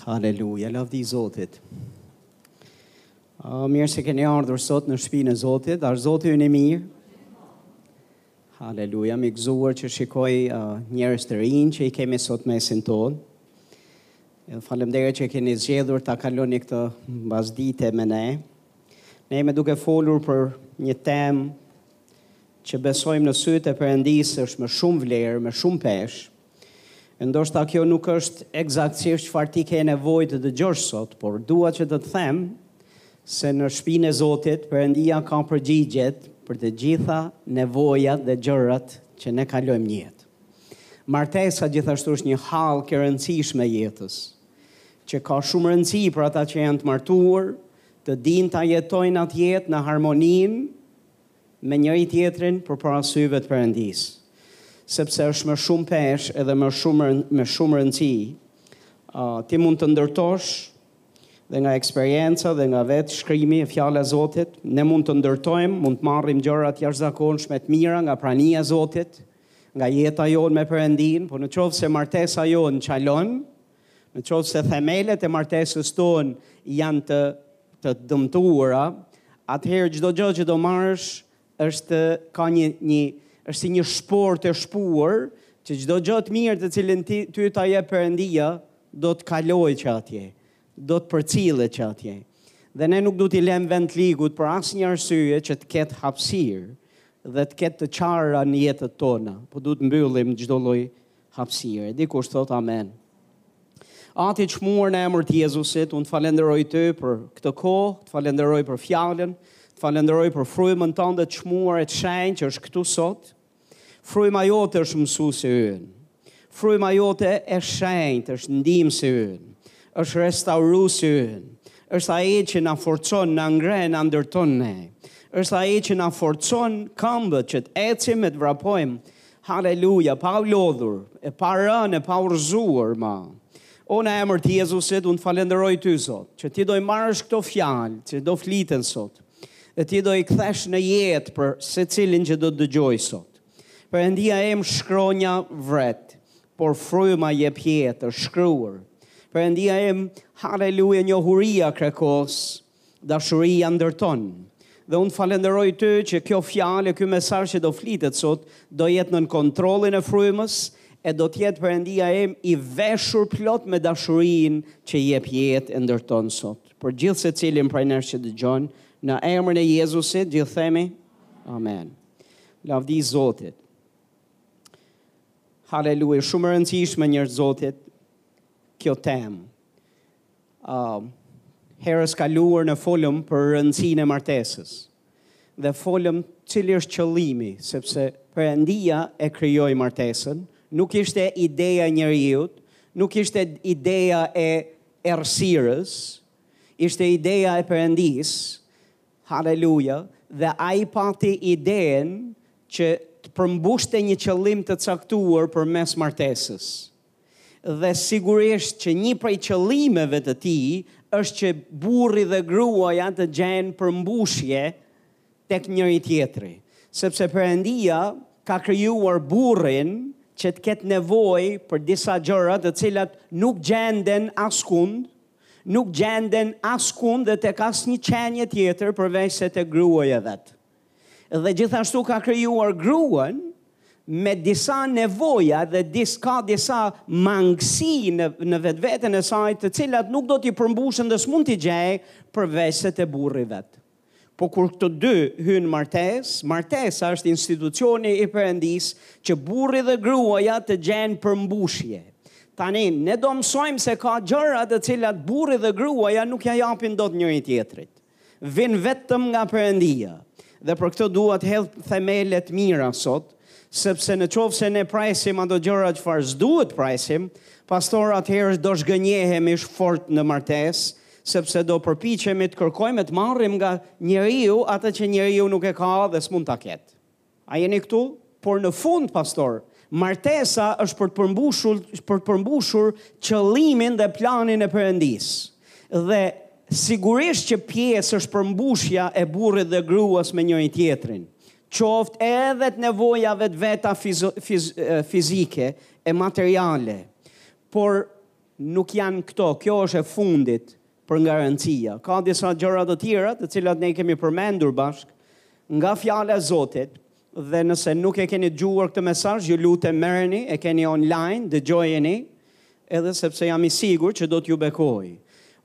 Haleluja, lavdi Zotit. Oh, mirë se keni ardhur sot në shpinë e Zotit, a është Zoti ynë i mirë. Haleluja, jam i gëzuar që shikoj uh, njerëz të rinj që i kemi sot në mesin tonë. Faleminderit që keni zgjedhur ta kaloni këtë mbasdite me ne. Ne jemi duke folur për një temë që besojmë në sytë e Perëndisë është me shumë vlerë, me shumë peshë. E ndoshta kjo nuk është ekzaktësisht çfarë ti ke nevojë të dëgjosh sot, por dua që të të them se në shpinë e Zotit Perëndia ka përgjigjet për të gjitha nevojat dhe gjërat që ne kalojmë në jetë. Martesa gjithashtu është një hallkë e rëndësishme e jetës, që ka shumë rëndësi për ata që janë të martuar, të dinë ta jetojnë atë jetë në harmoninë me njëri-tjetrin përpara syve të Perëndisë, sepse është me shumë peshë edhe me shumë me shumë rëndësi. Ti mund të ndërtosh dhe nga eksperienca dhe nga vetë shkrimi e fjalës së Zotit, ne mund të ndërtojmë, mund të marrim gjëra të jashtëzakonshme të mira nga prania e Zotit, nga jeta jonë me Perëndinë, por në qoftë se martesa jonë çalon, Në qoftë se themelet e martesës tonë janë të të dëmtuara, atëherë çdo gjë që do marrësh është ka një një është si një shportë e shpuar që çdo gjë të mirë të cilën ti ty ta jep Perëndia do të kalojë që atje, do të përcillet që atje. Dhe ne nuk duhet t'i lëmë vend ligut për asnjë arsye që të ketë hapësirë dhe të ketë të çara në jetët tona, po duhet të mbyllim çdo lloj hapësire. Dikush thotë amen. Atë i çmuar në emër të Jezusit, unë të falenderoj ty për këtë kohë, të falenderoj për fjalën, të falenderoj për frymën tënde të çmuar e të shenjtë që është këtu sot. Fryma jote është mësuesi ynë. Fryma jote e shenjtë është ndihmësi ynë. Është restauruesi ynë. Është ai që na forcon, na ngre e na ndërton ne. Është ai që na forcon këmbët që të ecim e të vrapojmë Haleluja, pa u lodhur, e pa rënë, e pa u rrëzuar më. O në emër të Jezusit, unë të falenderoj ty, Zot, që ti do i marrësh këto fjalë, që do fliten sot, dhe ti do i kthesh në jetë për secilin që do të dëgjojë sot. Perëndia im, shkronja vret, por fryma jep jetë, është shkruar. Perëndia im, haleluja, njohuria krekos, Dashuria ndërton. Dhe unë të falenderoj ty që kjo fjalë e ky mesazh që do flitet sot do jetë nën kontrollin e frymës e do të jetë Perëndi i veshur plot me dashurinë që jep jetë e ndërton sot për gjithsecilin prej nesh që dëgjon, në emrin e Jezusit, gjithë themi Amen. Lavdi Zotit. Haleluja, shumë e rëndësishme njerëz të Zotit kjo temë. Herës së kaluar ne folëm për rëndësinë e martesës dhe folëm cili është qëllimi, sepse Perëndia e krijoi martesën, nuk ishte ideja e njeriut, nuk ishte ideja e errësirës, ishte ideja e Perëndisë. Haleluja! Dhe ai pati idenë që të përmbushte një qëllim të caktuar përmes martesës. Dhe sigurisht që një prej qëllimeve të tij është që burri dhe gruaja të gjejnë përmbushje tek njëri tjetri, sepse Perëndia ka krijuar burrin që të ketë nevojë për disa gjëra të cilat nuk gjenden askund, nuk gjenden askund dhe tek asnjë qenie tjetër përveçse tek gruaja vetë. dhe gjithashtu ka krijuar gruan me disa nevoja dhe dis, ka disa mangësi në, në vetveten e saj të cilat nuk do t'i përmbushen dhe s'mund t'i gjejë përveçse te burri vetë. Po kur këto dy hyjnë në martesë, martesa është institucioni i Perëndisë që burri dhe gruaja të gjejnë përmbushje. Tani, ne do mësojmë se ka gjëra të cilat burri dhe gruaja nuk ia japin dot njëri tjetrit. vijnë vetëm nga Perëndia. Dhe për këtë dua të hedh themele të mira sot, sepse në qoftë se ne presim ato gjëra çfarë s'duhet të presim, pastor atëherë do zhgënjehemi fort në martesë, sepse do përpiqemi të kërkojme të marrim nga njeriu atë që njeriu nuk e ka dhe s'mund ta ketë. A jeni këtu? Por në fund, pastor, martesa është për të përmbushur, për të përmbushur qëllimin dhe planin e Perëndisë. Dhe sigurisht që pjesë është përmbushja e burrit dhe gruas me njëri tjetrin, qoftë edhe të nevojave të veta fiz, fiz, fizike e materiale. Por nuk janë këto, kjo është e fundit, për nga rëndësia. Ka disa gjëra të tjera të cilat ne kemi përmendur bashkë nga fjala e Zotit dhe nëse nuk e keni dëgjuar këtë mesazh, ju lutem merreni, e keni online, dëgjojeni, edhe sepse jam i sigurt që do t'ju bekojë.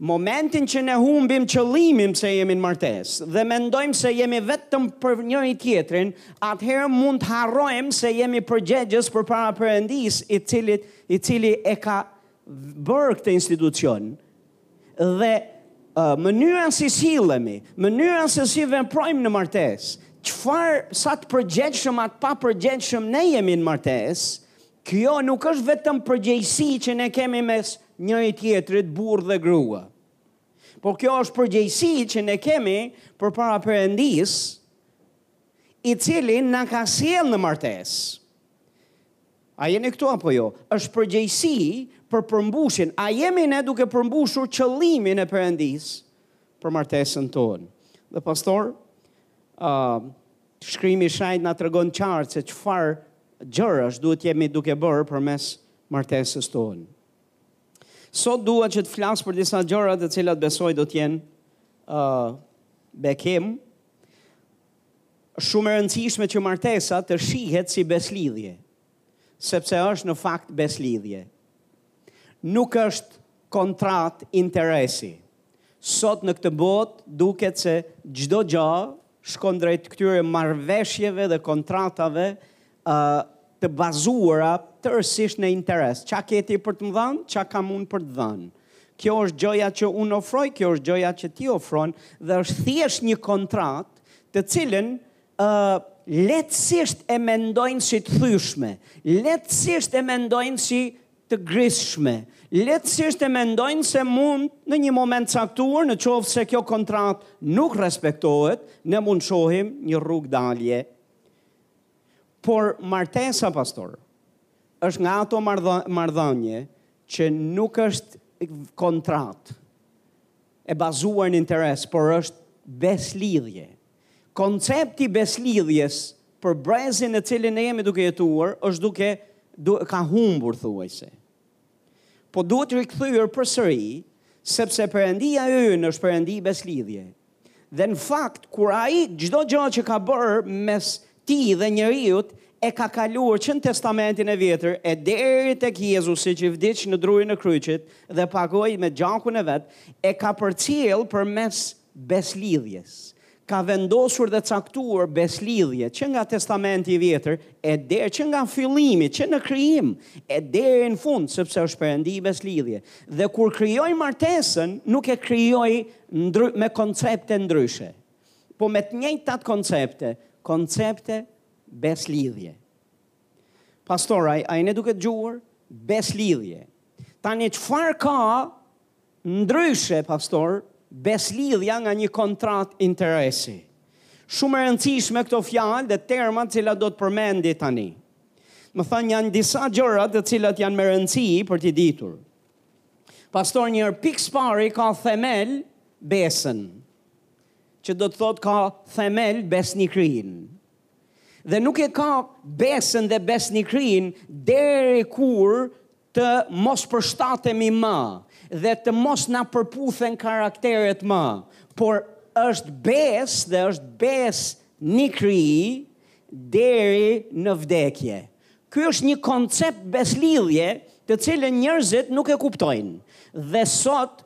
Momentin që ne humbim qëllimin pse jemi në martesë dhe mendojmë se jemi vetëm për njëri tjetrin, atëherë mund të harrojmë se jemi përgjegjës përpara Perëndisë, i cili i cili e ka bërë këtë institucion dhe uh, mënyra si sillemi, mënyra se si veprojmë në martesë, çfarë sa të përgjegjshëm a të papërgjegjshëm ne jemi në martesë, kjo nuk është vetëm përgjegjësi që ne kemi mes njëri-tjetrit burrë dhe grua. Por kjo është përgjegjësi që ne kemi përpara Perëndisë, i cili na ka sjellë në martesë. A jeni këtu apo jo? Është përgjegjësi për përmbushjen, a jemi ne duke përmbushur qëllimin e Perëndisë për martesën tonë? Dhe pastor, ë uh, shkrimi i shenjtë na tregon qartë se çfarë gjërash duhet të jemi duke bërë përmes martesës tonë. Sot dua që të flas për disa gjëra të cilat besoj do të jenë ë uh, bekim shumë e rëndësishme që martesa të shihet si besëlidhje, sepse është në fakt besëlidhje. Nuk është kontratë interesi. Sot në këtë botë duket se çdo gjë shkon drejt këtyre marrëveshjeve dhe kontratave Ë, të bazuara tërësisht në interes. Ç'a ke ti për të më dhënë, ç'a kam unë për të dhënë. Kjo është gjëja që unë ofroj, kjo është gjëja që ti ofron dhe është thjesht një kontratë të cilën ë lehtësisht e mendojnë si të thyeshme, lehtësisht e mendojnë si të grisshme, lehtësisht e mendojnë se mund në një moment të caktuar, në qoftë se kjo kontratë nuk respektohet, ne mund të shohim një rrugë dalje Por martesa pastor është nga ato marrëdhënie që nuk është kontratë e bazuar në interes, por është besëlidhje. Koncepti i besëlidhjes për brezin në cilin ne jemi duke jetuar, është duke, duke ka humbur thuajse. Po duhet rikthyer përsëri, sepse Perëndia ynë është Perëndi besëlidhje. Dhe në fakt, kur Ai çdo gjë që ka bërë mes Tij dhe njeriut e ka kaluar që në Testamentin e Vjetër e deri tek Jezusi që vdiq në drurin e kryqit dhe pagoi me gjakun e vet, e ka përcjellë përmes besëlidhjes. Ka vendosur dhe caktuar besëlidhje që nga Testamenti i Vjetër e deri që nga fillimi, që në krijim e deri në fund, sepse është Perëndi besëlidhje. Dhe kur krijoi martesën, nuk e krijoi ndry, me koncepte ndryshe, po me të njëjtat koncepte, koncepte besëlidhje. Pastoraj, a jeni duke dëgjuar? Besëlidhje. Tani çfarë ka Ndryshe, pastor, besëlidhja nga një kontratë interesi. Shumë e rëndësishme këto fjalë dhe terma të cilat do të përmendi tani. Me thënë janë disa gjëra të cilat janë me rëndësi për t'i ditur. Pastor një pikë së pari ka themel besën, që do të thotë ka themel besnikërinë. Dhe nuk e ka besën dhe besnikërinë deri kur të mos përshtatemi më dhe të mos na përputhen karakteret më, por është besë dhe është besnikëri deri në vdekje. Ky është një koncept besëlidhje të cilën njerëzit nuk e kuptojnë. Dhe sot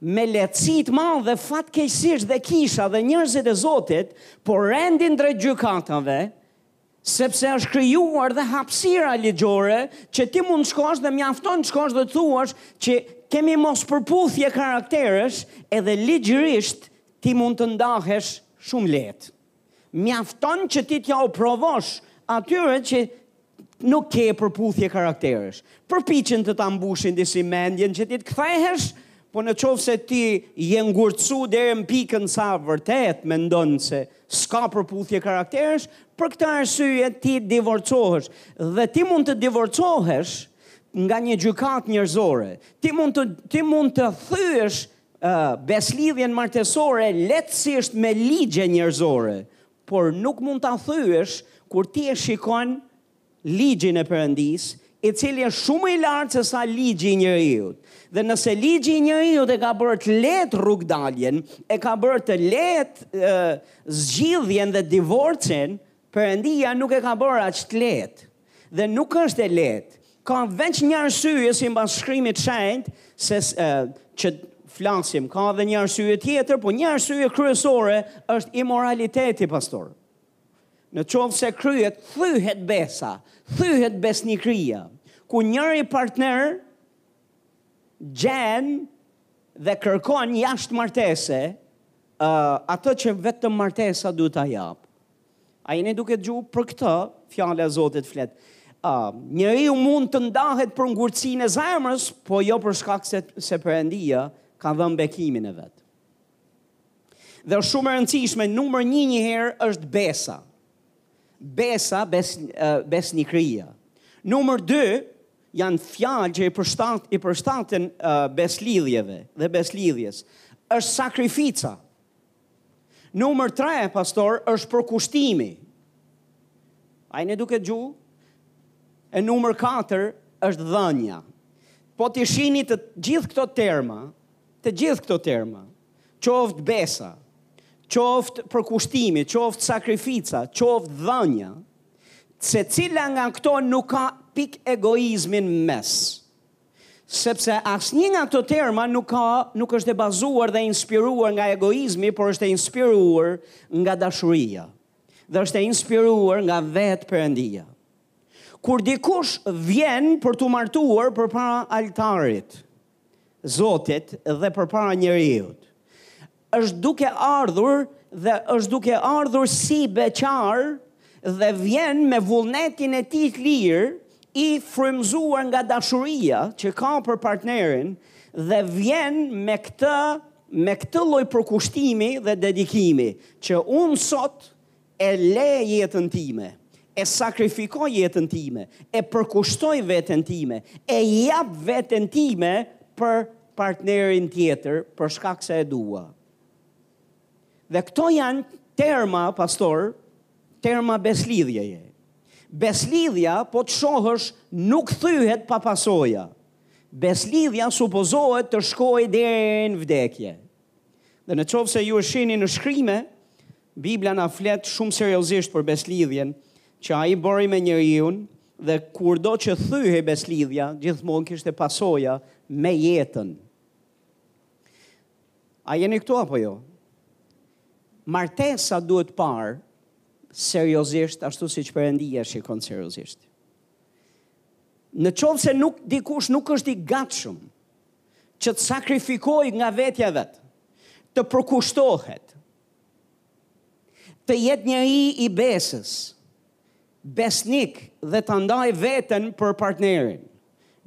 me lehtësi të madhe fatkeqësisht dhe kisha dhe njerëzit e Zotit po rendin drejt gjykatave Sepse është krijuar dhe hapësira ligjore që ti mund të shkosh dhe mjafton të shkosh dhe të thuash që kemi mospërputhje karakteresh edhe ligjërisht ti mund të ndahesh shumë lehtë. Mjafton që ti t'jua provosh atyre që nuk ke përputhje karakteresh. Përpiqen të ta mbushin disi mendjen që ti të kthehesh, po në qoftë se ti je ngurtësu deri në pikën sa vërtet mendon se S'ka përputhje karakteresh, për këtë arsye ti divorcohesh dhe ti mund të divorcohesh nga një gjykatë njerëzore. Ti mund të ti mund të thyesh uh, besëlidhjen martesore lehtësisht me ligje njerëzore, por nuk mund ta thyesh kur ti e shikon ligjin e Perëndisë, i cili është shumë më i lartë se sa ligji i njeriut. Dhe nëse ligji i njeriut e ka bërë të lehtë rrugëdaljen, e ka bërë të lehtë zgjidhjen dhe divorcin, Perëndia nuk e ka bërë aq të lehtë. Dhe nuk është e lehtë. Ka veç një arsye simbas Shkrimit të Shenjtë seç flasim, ka edhe një arsye tjetër, por një arsye kryesore është imoraliteti, pastor. Në qoftë se kryhet, thyhet besa, thyhet besnikëria, kur njëri partner gjen dhe kërkon jashtë martese atë që vetëm martesa duhet ta japë. A jeni duke dëgju për këtë, fjala e Zotit flet. Uh, njeriu mund të ndahet për ngurtësinë e zemrës, po jo për shkak se, se Perëndia ka dhënë bekimin e vet. Dhe është shumë e rëndësishme, numër një një herë është besa. Besa, bes, besnikëria. Numër dy, janë fjalë që i përshtat, i përshtaten uh, beslidhjeve dhe beslidhjes. është sakrifica. Numër tre, pastaj, është përkushtimi. A jeni duke dëgjuar? E numër katër është dhënia. Po t'i shihni të gjithë këto terma, Të gjithë këto terma, qoftë besa, qoftë përkushtimi, qoftë sakrifica, qoftë dhënia, secila nga këto nuk ka pik egoizmi në mes. Sepse asnjë nga këto terma nuk ka nuk është e bazuar dhe inspiruar nga egoizmi, por është e inspiruar nga dashuria dhe është e inspiruar nga vetë Perëndia. Kur dikush vjen për t'u martuar përpara altarit, Zotit dhe përpara njeriut. Është duke ardhur dhe është duke ardhur si beqar dhe vjen me vullnetin e tij të lirë, i frymëzuar nga dashuria që ka për partnerin dhe vjen me këtë me këtë lloj përkushtimi dhe dedikimi, që unë sot E lë jetën time, e sakrifikoj jetën time, e përkushtoj veten time, e jap veten time për partnerin tjetër për shkak se e dua. Dhe këto janë terma, pastaj, terma beslidhjeje. Beslidhja, po të shohësh, nuk thyhet pa pasoja. Beslidhja supozohet të shkojë deri në vdekje. Dhe në qoftë se ju e shihni në shkrime, Bibla na flet shumë seriozisht për beslidhjen që Ai bëri me njeriun dhe kurdo që thyhej beslidhja, gjithmonë kishte pasoja me jetën. A jeni këtu apo jo? Martesa duhet parë seriozisht ashtu siç Perëndia e shikon seriozisht. Në qoftë se nuk dikush nuk është i gatshëm që të sakrifikojë nga vetja vet, të përkushtohet, Të jetë njeri i besës, besnik dhe ta ndajë veten për partnerin.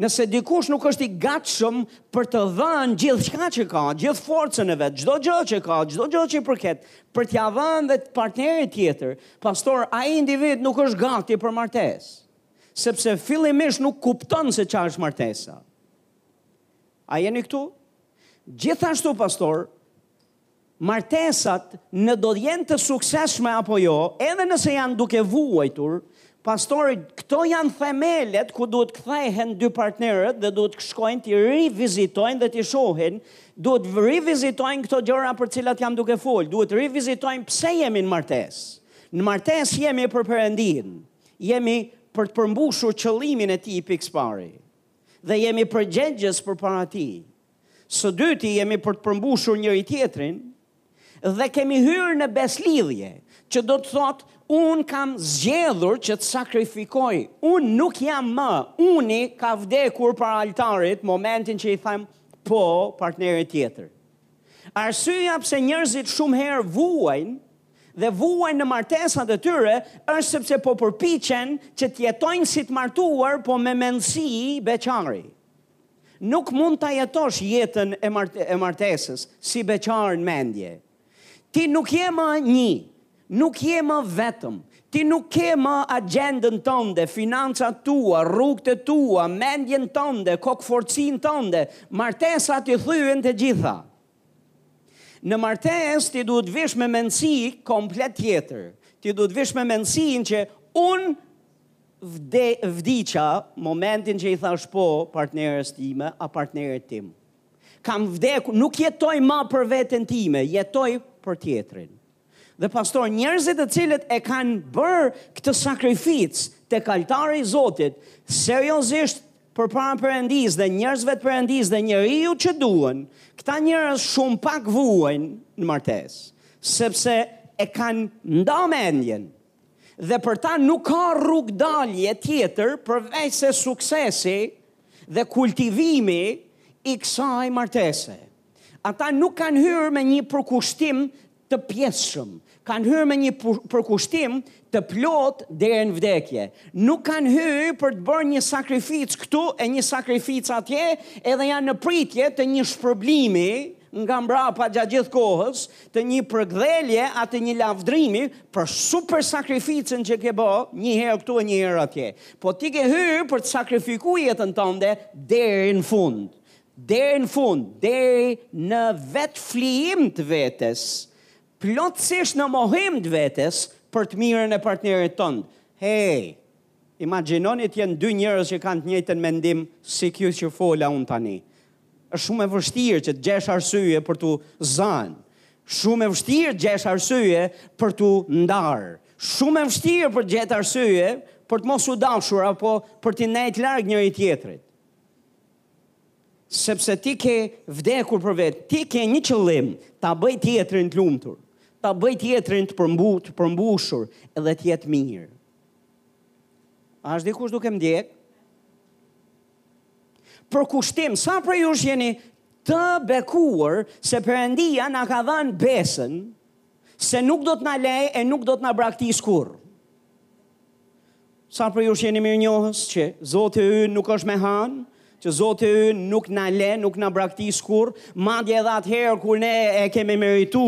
Nëse dikush nuk është i gatshëm për të dhënë gjithçka që ka, gjithë forcën e vet, çdo gjë që ka, çdo gjë që i përket, për t'ia dhënë vetë partnerit tjetër, pastaj, ai individ nuk është gati për martesë. Sepse fillimisht nuk kupton se çfarë është martesa. A jeni këtu? Gjithashtu, pastaj, Martesat nëse do të jenë të suksesshme apo jo, edhe nëse janë duke vuajtur, pastor, këto janë themelet ku duhet kthehen dy partnerët dhe duhet shkojnë t'i rivizitojnë dhe t'i shohin, duhet rivizitojnë këto gjëra për cilat jam duke fol, duhet rivizitojnë pse jemi në martesë. Në martesë jemi për Perëndinë. Jemi për të përmbushur qëllimin e tij pikësëpari. Dhe jemi përgjegjës përpara tij. Së dyti, jemi për të përmbushur njëri-tjetrin dhe kemi hyrë në besëlidhje, që do të thotë unë kam zgjedhur që të sakrifikoj, unë nuk jam më, uni ka vdekur para altarit momentin që i them po partnerit tjetër. Arsyeja pse njerëzit shumë herë vuajnë dhe vuajnë në martesat e tyre është sepse po përpiqen që të jetojnë si të martuar, po me mendësi beqari. Nuk mund ta jetosh jetën e martesës si beqar në mendje. Ti nuk je më një, nuk je më vetëm, ti nuk ke më agjendën tënde, financat tua, rrugët e tua, mendjen tënde, kokëfortësinë tënde, martesa t'i thyen të gjitha. Në martesë ti duhet vish me mendësi komplet tjetër. Ti duhet vish me mendësinë që unë Vdiqa momentin që i thashë po partneres time a partnerit tim. Kam vdekur, nuk jetoj më për veten time, jetoj për tjetrin. Dhe pastor, njerëzit të cilët e kanë bërë këtë sakrificë tek altari i Zotit, seriozisht përpara Perëndisë dhe njerëzve të Perëndisë dhe njeriut që duan, këta njerëz shumë pak vuajnë në martesë, sepse e kanë nda mendjen Dhe për ta nuk ka rrugëdalje tjetër përveçse suksesi dhe kultivimi i kësaj martese. Ata nuk kanë hyrë me një përkushtim të pjesshëm, kanë hyrë me një përkushtim të plotë deri në vdekje. Nuk kanë hyrë për të bërë një sakrificë këtu e një sakrificë atje, edhe janë në pritje të një shpërblimi nga mbrapa gjatë gjithë kohës, të një përkëdhelje a të një lavdrimi për supersakrificën që ke bë, një herë këtu e një herë atje. Po ti ke hyrë për të sakrifikuar jetën tënde deri në fund. Deri në fund, deri në vetëflijim të vetes, plotësisht në mohim të vetes për të mirën e partnerit tënd. Hej, Imagjinoni të jenë dy njerëz që kanë të njëjtën mendim si kjo që fola unë tani. Është shumë e vështirë që të gjesh arsye për t'u zënë. Shumë e vështirë të gjesh arsye për t'u ndarë. Shumë e vështirë për të gjetë arsye për të mos u dashur apo për të nejt larg njëri-tjetrit. Sepse ti ke vdekur për vete, ti ke një qëllim, ta bësh tjetrin të lumtur, ta bësh tjetrin të përmbushur, edhe të jetë mirë. A është dikush duke më ndjek? Përkushtim, sa prej jush jeni të bekuar se Perëndia na ka dhanë besën se nuk do të na lejë e nuk do të na braktisë kurrë? Sa prej jush jeni mirënjohës që Zoti ynë nuk është me hanë, që Zoti ynë nuk na le, nuk na braktis kurrë, madje edhe atëherë kur ne e kemi meritu,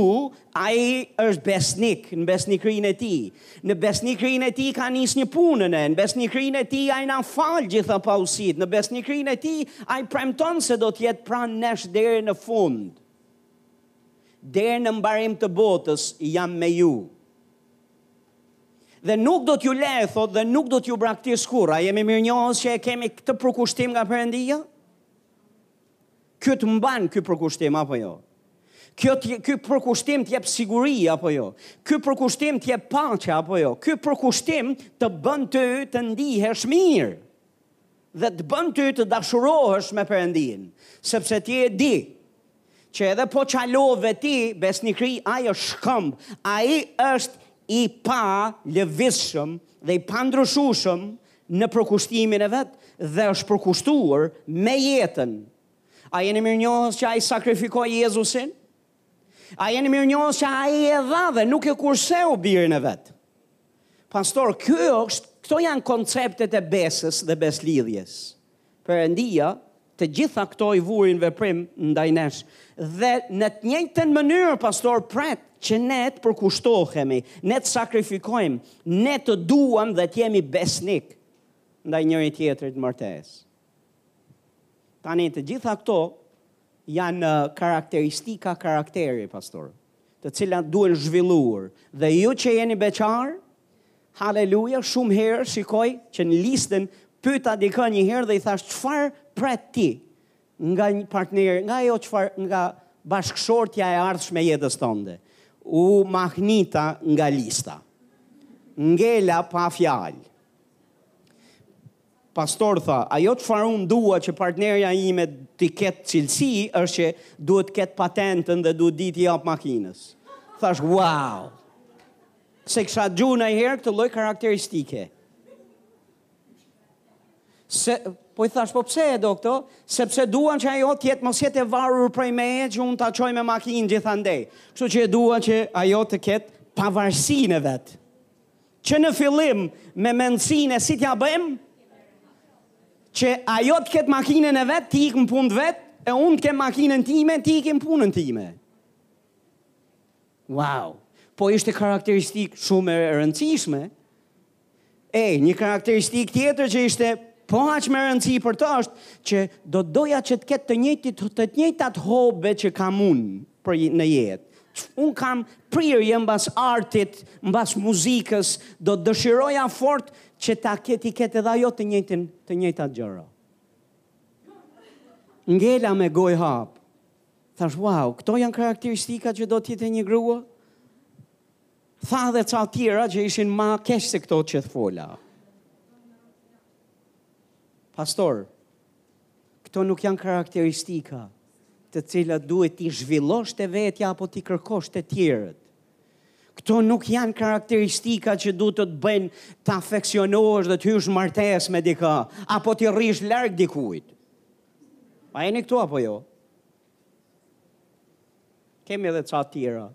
ai është besnik, në besnikërinë e tij. Në besnikërinë e tij ka nis një punë në ne, në besnikërinë e tij ai na fal gjitha paudhësitë, në besnikërinë e tij ai premton se do të jetë pranë nesh deri në fund. Deri në mbarim të botës jam me ju. Dhe nuk do t'ju le, thotë, dhe nuk do t'ju braktis kurrë. A jemi mirënjohës që e kemi këtë përkushtim nga Perëndia? Ky të mban ky përkushtim apo jo? Kjo ky përkushtim të jep siguri apo jo? Ky përkushtim të jep paqe apo jo? Ky përkushtim të bën ty të ndihesh mirë. dhe të bën ty të dashurohesh me Perëndinë, sepse ti e di që edhe po çalove ti në besnikëri, ai është shkëmb, ai është i palëvizshëm dhe i pandryshueshëm në përkushtimin e vet dhe është përkushtuar me jetën. A jeni mirënjohës që ai sakrifikoi Jezusin? A jeni mirënjohës që ai e dha dhe nuk e kurseu birin e vet? Pastor, ky është, këto janë konceptet e besës dhe besëlidhjes. Perëndia, të gjitha këto i vuri në veprim ndaj nesh. Dhe në të njëjtën mënyrë, pastor, pret që ne të përkushtohemi, ne të sakrifikojmë, ne të duam dhe të jemi besnikë ndaj njëri-tjetrit në martesë. Tani të gjitha këto Janë karakteristika karakteri, pastor, të cilat duhen zhvilluar. Dhe ju që jeni beqarë, haleluja, shumë herë shikoj që në listën pyta dikë një herë dhe i thashë çfarë pret ti nga një partner, nga ajo çfarë nga bashkëshortja e ardhshme e jetës tënde. U mahnita nga lista. Ngela pa fjalë. Pastor tha, ajo çfarë unë dua që partnerja ime t'i ketë cilësi është që duhet të ketë patentën dhe duhet të dijë t'i japë makinës. Thashë, wow! S'e kisha dëgju nanjëherë këtë lloj karakteristike. Se, po i thashë, po pse e do këtë? Sepse dua që ajo t'jetë mos jetë e varur prej meje që unë ta çoj me makinë gjithandej. Kështu që e dua që ajo të ketë pavarësinë e vet. Që në fillim me mendësinë e si t'ia bëjmë, që ajo të ketë makinën e vet, të ikë në punë të vet, e unë të kem makinën time, të iki në punën time. Wow! Po ishte karakteristikë shumë e rëndësishme, e një karakteristikë tjetër që ishte po aq me rëndësi për të është që do doja që të ketë të njëjtit të të njëjtat hobi që kam unë për në jetë. Unë kam prirje mbas artit, mbas muzikës, do të dëshiroja fort që ta ketë i ketë edhe ajo të njëjtin, të njëjtat gjëra. Ngela me gojë hap. Thashë, wow, këto janë karakteristika që do ti te një grua? Tha dhe ca tjera që ishin ma keq se këto që të fola. Pastor, Këto nuk janë karakteristika të cilat duhet t'i zhvillosh te vetja apo t'i kërkosh te tjerët. Këto nuk janë karakteristika që duhet të të bëjnë të afeksionohesh dhe të hysh n'martesë me dika, apo t'i rrish larg dikujt. A jeni këtu apo jo? Kemi edhe ca tjera.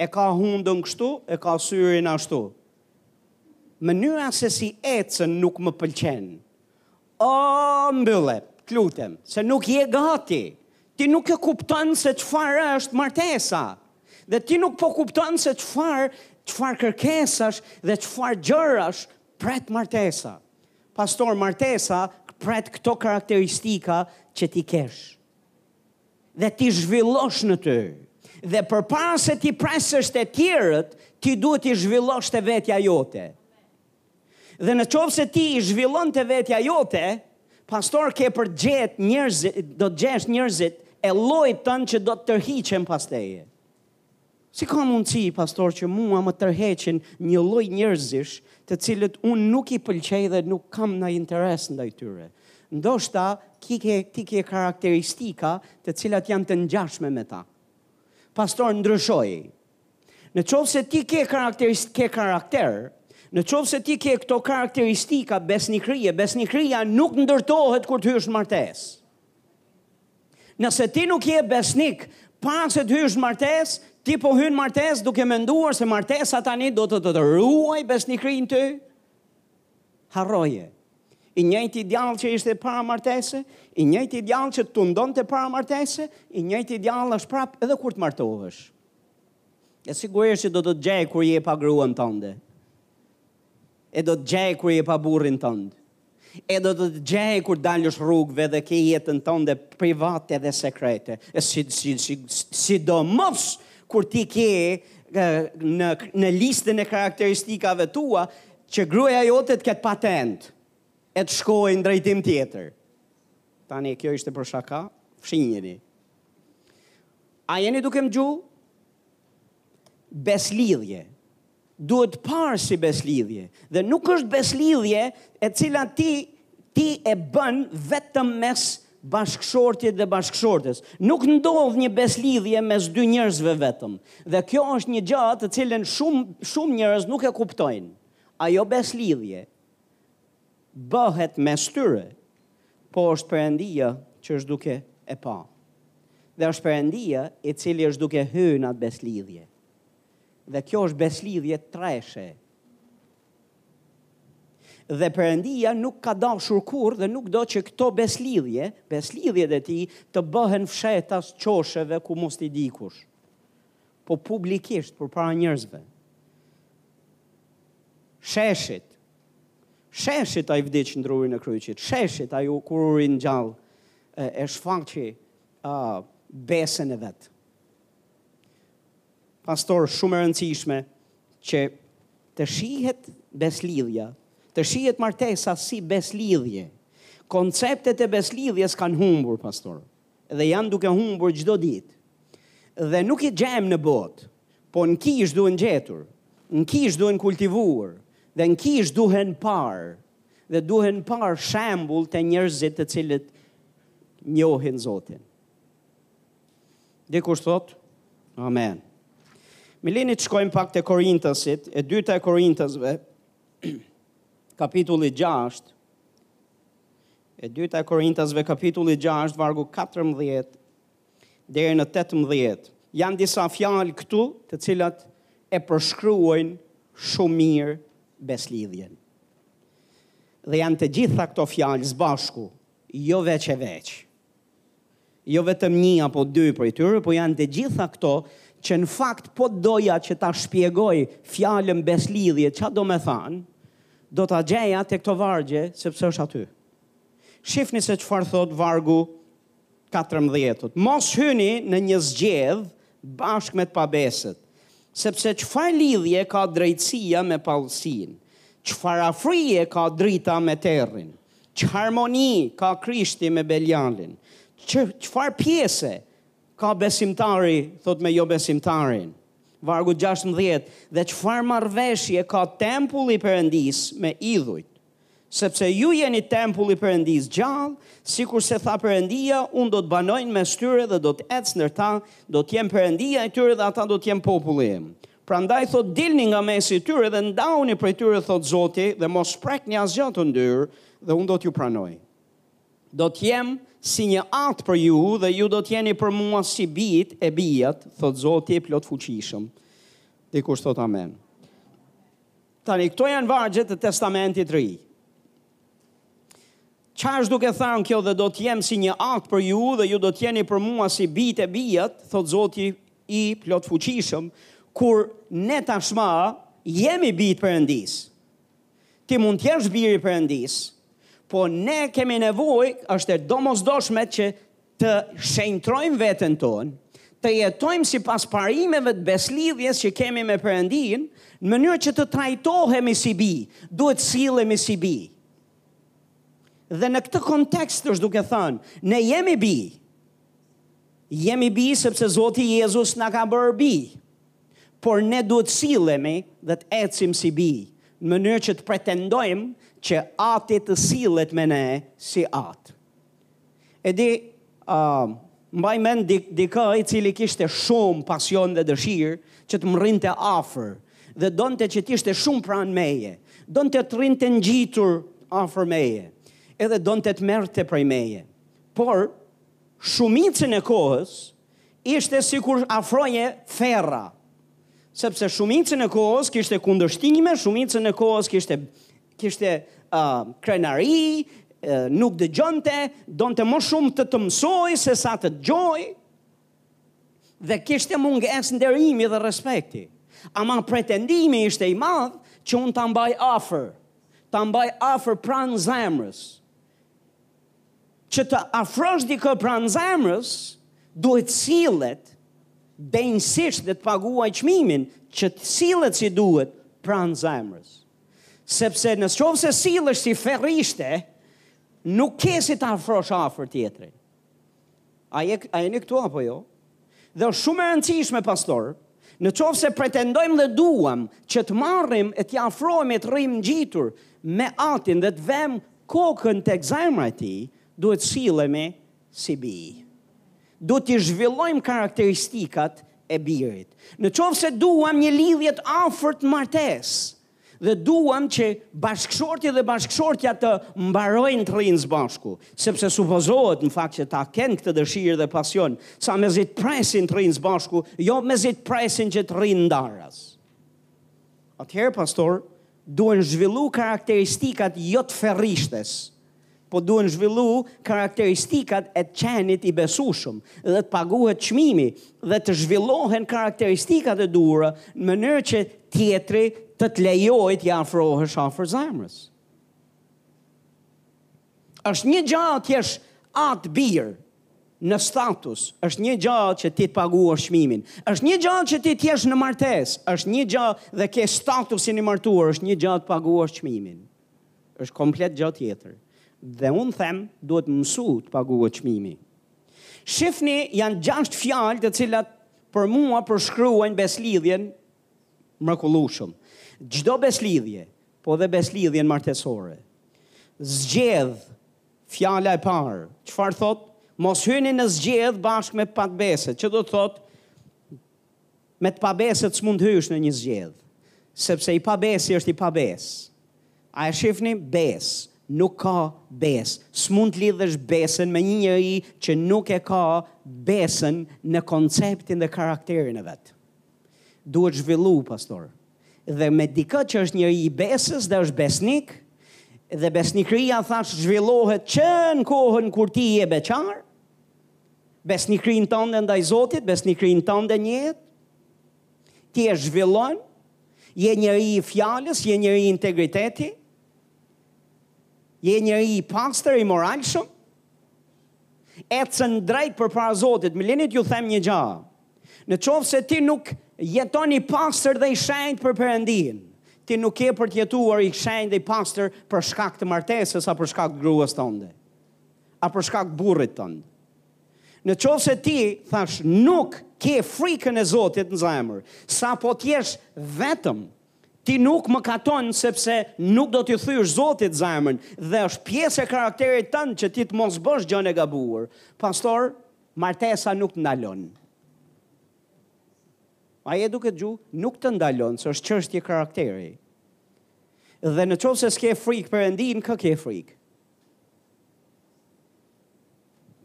E ka hundën kështu, e ka syrin ashtu. Mënyra se si ecën nuk më pëlqen. O, mbylle, të lutem, se nuk je gati. Ti nuk e kupton se çfarë është martesa. Dhe ti nuk po kupton se çfarë çfarë kërkesash dhe çfarë gjërash pret martesa. Pastor, martesa pret këto karakteristika që t'i kesh. dhe t'i zhvillosh në ty. Dhe përpara se t'i presësh te tjerët, ti duhet t'i zhvillosh te vetja jote. Dhe në qoftë se ti i zhvillon te vetja jote, pastor ke për gjetë njerëzit, do të gjesh njerëzit e llojit tënd që do të tërhiqen pas teje. Si ka mundësi, pastor, që mua më tërhiqen një lloj njerëzish, të cilët unë nuk i pëlqej dhe nuk kam naj interes ndaj tyre? Ndoshta ki ke ti ke karakteristika të cilat janë të ngjashme me ta. Pastor, ndryshoji. Në qoftë se ti ke karakteristik, ke karakter, në qoftë se ti ke këto karakteristika besnikërie, besnikëria nuk ndërtohet kur të hysh në martesë. Nëse ti nuk je besnik, para se të hysh në martesë, ti po hyn në martesë duke menduar se martesa tani do të të, të ruaj besnikërinë ty? Harroje. I njëjti djallë që ishte para martese, i njëjti djallë që tundonte para martese, i njëjti djallë është prap edhe kur të martohesh. E sigurisht që do të të gjejë kur je pa gruan tënde. E do të gjejë kur je pa burrin tënd. E do të të gjejë kur dalsh rrugëve dhe ke jetën tënde private dhe sekrete. E si, si, si, sidomos kur ti ke në, në listën e karakteristikave tua që gruaja jote të ketë patentë e të shkojë në drejtim tjetër. Tani, kjo ishte për shaka, fshijeni. A jeni duke më ngju? besëlidhje duhet parë si besëlidhje dhe nuk është besëlidhje e cila ti ti e bën vetëm mes bashkëshortit dhe bashkëshortes. Nuk ndodh një besëlidhje mes dy njerëzve vetëm. Dhe kjo është një gjë të cilën shumë shumë njerëz nuk e kuptojnë. Ajo besëlidhje bëhet mes tyre, po është Perëndia që është duke e pa. Dhe është Perëndia i cili është duke hyrë në atë besëlidhje. Dhe kjo është besëlidhje treshe. Dhe Perëndia nuk ka dashur kurrë dhe nuk do që këto besëlidhje, besëlidhjet e tij të bëhen fshehtas qosheve ku mos t'i dijë kush. Po publikisht përpara njerëzve. Sheshit, Sheshit ai vdiq në drurin e kryqit, sheshit ai u kur u ringjall, e, e shfaqi uh, besën e vet. Pastor, shumë e rëndësishme që të shihet besëlidhja, të shihet martesa si besëlidhje. Konceptet e besëlidhjes kanë humbur, pastor. dhe janë duke humbur çdo ditë. Dhe nuk i gjejmë në botë, po në kishë duhen gjetur, në kishë duhen kultivuar, dhe në kishë duhen parë, dhe duhen parë shembul te njerëzit të cilët njohin Zotin. Dikush thotë, amen. Më lini të shkojmë pak te Korintasit, e dyta e Korintasve, kapitulli 6, E dyta e Korintasve kapitulli 6 vargu 14 deri në 18. Janë disa fjalë këtu të cilat e përshkruajnë shumë mirë besëlidhjen. Dhe janë të gjitha këto fjalë së bashku, jo veç e veç. jo vetëm një apo dy prej tyre, po janë te gjitha këto që në fakt po doja që ta shpjegoj fjalën beslidhje ça do me thanë, do ta gjeja te këto vargje sepse është aty. Shifni se çfarë thotë vargu katërmbëdhjetë, Mos hyni në një zgjedhë bashkë me të pabesët, sepse çfarë lidhje ka drejtësia me paligjësinë, çfarë afërie ka drita me terrin? Ç'harmoni ka Krishti me Belialin? Çfarë pjese ka besimtari, thotë me jobesimtarin? Vargu gjashtëmbëdhjetë, Dhe çfarë marrëveshje ka tempulli i Perëndisë me idhujt? Sepse ju jeni tempulli i Perëndisë gjallë, sikurse tha Perëndia, unë do të banoj në mes tyre dhe do të eci ndër ta, do të jem Perëndia i tyre dhe ata do të jenë populli im. Prandaj thotë dilni nga mesi i tyre dhe ndahuni prej tyre thotë Zoti dhe mos prekni asgjë të ndyrë dhe unë do t'ju pranoj. Do të jem si një atë për ju dhe ju do të jeni për mua si bijtë e bijat, thotë Zoti i Plotfuqishëm. Dikush thotë amen. Tani këto janë vargje të Testamentit të Ri. Ça është duke thanë kjo dhe do të jem si një atë për ju dhe ju do të jeni për mua si bijtë e bijat, thotë Zoti i Plotfuqishëm, kur ne tashmë jemi bijtë Perëndisë. Ti mund të jesh bir i Perëndisë, po ne kemi nevojë, është e domosdoshme që të shenjtrojmë veten tonë, të jetojmë sipas parimeve të beslidhjes që kemi me Perëndinë, në mënyrë që të trajtohemi si bij, duhet të sillemi si bij. Dhe në këtë kontekst është duke thënë, ne jemi bij. Jemi bij sepse Zoti Jezus na ka bërë bij. Por ne duhet sillemi dhe të ecim si bij, në mënyrë që të pretendojmë që Ati të sillet me ne si Atë. E di, ëh, mbaj mend di, dikë i cili kishte shumë pasion dhe dëshirë që të më rrinte afër dhe donte që të ishte shumë pranë meje, donte të rrinte ngjitur afër meje, edhe donte të merrte prej meje. Por, shumicën e kohës, ishte sikur afroje ferra, sepse shumicën e kohës kishte kundërshtime, shumicën e kohës kishte kishte uh, krenari, uh, nuk dëgjonte, donte më shumë të të mësojë sesa të dëgjojë, dhe kishte mungesë nderimi dhe respekti. Ama pretendimi ishte i madh që unë ta mbaj afër, ta mbaj afër pranë zemrës. Që të afrosh dikë pranë zemrës, duhet sillet denjësisht dhe të paguajë çmimin, që të sillet si duhet pranë zemrës. Sepse në qoftë se sillesh si ferrishte, nuk ke si të afrosh afër tjetrin. A je, a jeni këtu apo jo? Dhe është shumë e rëndësishme, pastor, në qoftë se pretendojmë dhe duham që të marrim e t'i afrohemi e të rrimë ngjitur me atin dhe të vemë kokën tek zemra e tij, duhet sillemi si bij. Duhet t'i zhvillojmë karakteristikat e birit. Në qoftë se duham një lidhje të afërt martesë, dhe duam që bashkëshorti dhe bashkëshortja të mbarojnë të rrinë s'bashku, sepse supozohet në fakt që ta kenë këtë dëshirë dhe pasion, sa mezi të presin të rrinë s'bashku, jo mezi të presin që të rrinë ndaras. Atëherë, pastor, Duhen zhvillu karakteristikat jo të ferrishtes, po duhen zhvillu karakteristikat e të qenit i besushëm dhe të paguhet çmimi dhe të zhvillohen karakteristikat e duhura në mënyrë që tjetri të të lejojë t'i afrohesh afër zemrës. Është një gjë të jesh atë bir, në status, është një gjë që ti të paguash çmimin, është një gjë që ti të jesh në martesë, është një gjë dhe ke statusin i martuar, është një gjë të paguash çmimin. Është komplet gjë tjetër. Dhe unë them, duhet mësu të paguhet çmimi. Shifni, janë gjashtë fjalë të cilat për mua përshkruajnë besëlidhjen mrekullueshëm. Çdo besëlidhje, po dhe besëlidhjen martesore, zgjedhë Fjala e parë, çfarë thotë? Mos hyni në zgjedhë bashkë me të pabesët, që do të thotë me të pabesët s'mund të hysh në një zgjedhë, sepse i pabesi është i pabesë. A e shifni besë? nuk ka besë. S'mund të lidhësh besën me një njeri që nuk e ka besën në konceptin dhe karakterin e vet. duhet zhvillu pastor dhe me dikë që është njeri i besës dhe është besnik dhe besnikria thashë zhvillohet që në kohën kur ti je beqar besnikrinë tënde ndaj Zotit besnikrinë tënde njët ti e zhvillon je njeri i fjalës je njeri integriteti je njeri i pastër i moralshëm Ecën drejt përpara Zotit. Më lini t'ju them një gjë. Në qoftë se ti nuk jeton i pastër dhe i shenjtë për Perëndinë, ti nuk ke për të jetuar i shenjtë dhe i pastër për shkak të martesës apo për shkak të gruas tënde. A për shkak të burrit tënd. Në qoftë se ti thashë nuk ke frikën e Zotit në zemër, sapo të jesh vetëm, Ti nuk mëkaton sepse nuk do t'i thysh Zotit zemrën dhe është pjesë e karakterit tënd që ti të mos bësh gjënë e gabuar. Pastor, martesa nuk të ndalon. A je duke dëgju? Nuk të ndalon, se është çështje karakteri. Dhe në qoftë se s'ke frikë Perëndinë, kë ke frikë?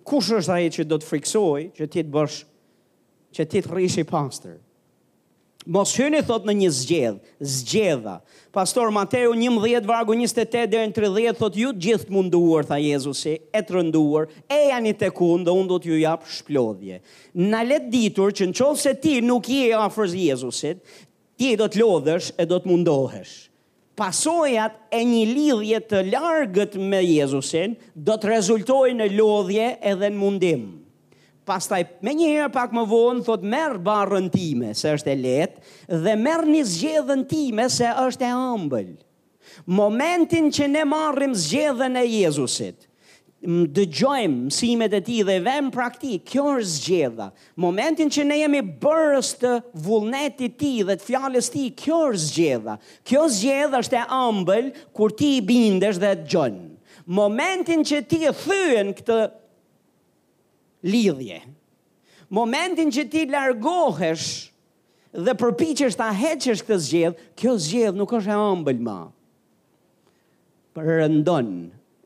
Kush është ai që do të frikësojë, që ti të bësh, që ti të rrish i pastër? Mos hyni thotë në një zgjedh, zgjedha. Pastor Mateu njëmbëdhjetë vargu njëzet e tetë deri në tridhjetë thotë ju të gjithë të munduar tha Jezusi e të rënduar ejani tek unë dhe unë do t'ju jap shplodhje. Na le të ditur që në qoftë se ti nuk je afër Jezusit, ti do të lodhesh e do të mundohesh. Pasojat e një lidhje të largët me Jezusin do të rezultojë në lodhje edhe në mundim. Pastaj, menjëherë pak më vonë, thotë merr barrën time, se është e lehtë, dhe merrni zgjedhën time, se është e ëmbël. Momentin që ne marrim zgjedhën e Jezusit, dëgjojmë mësimet e tij dhe i vëmë në praktikë, kjo është zgjedha. Momentin që ne jemi bërës të vullnetit tij dhe të fjalës tij, kjo është zgjedha. Kjo zgjedhë është e ëmbël kur ti i bindesh dhe dëgjon. Momentin që ti e thyen këtë lidhje, momentin që ti largohesh dhe përpiqesh ta heqësh këtë zgjedhë, kjo zgjedhë nuk është e ëmbël më. Por rëndon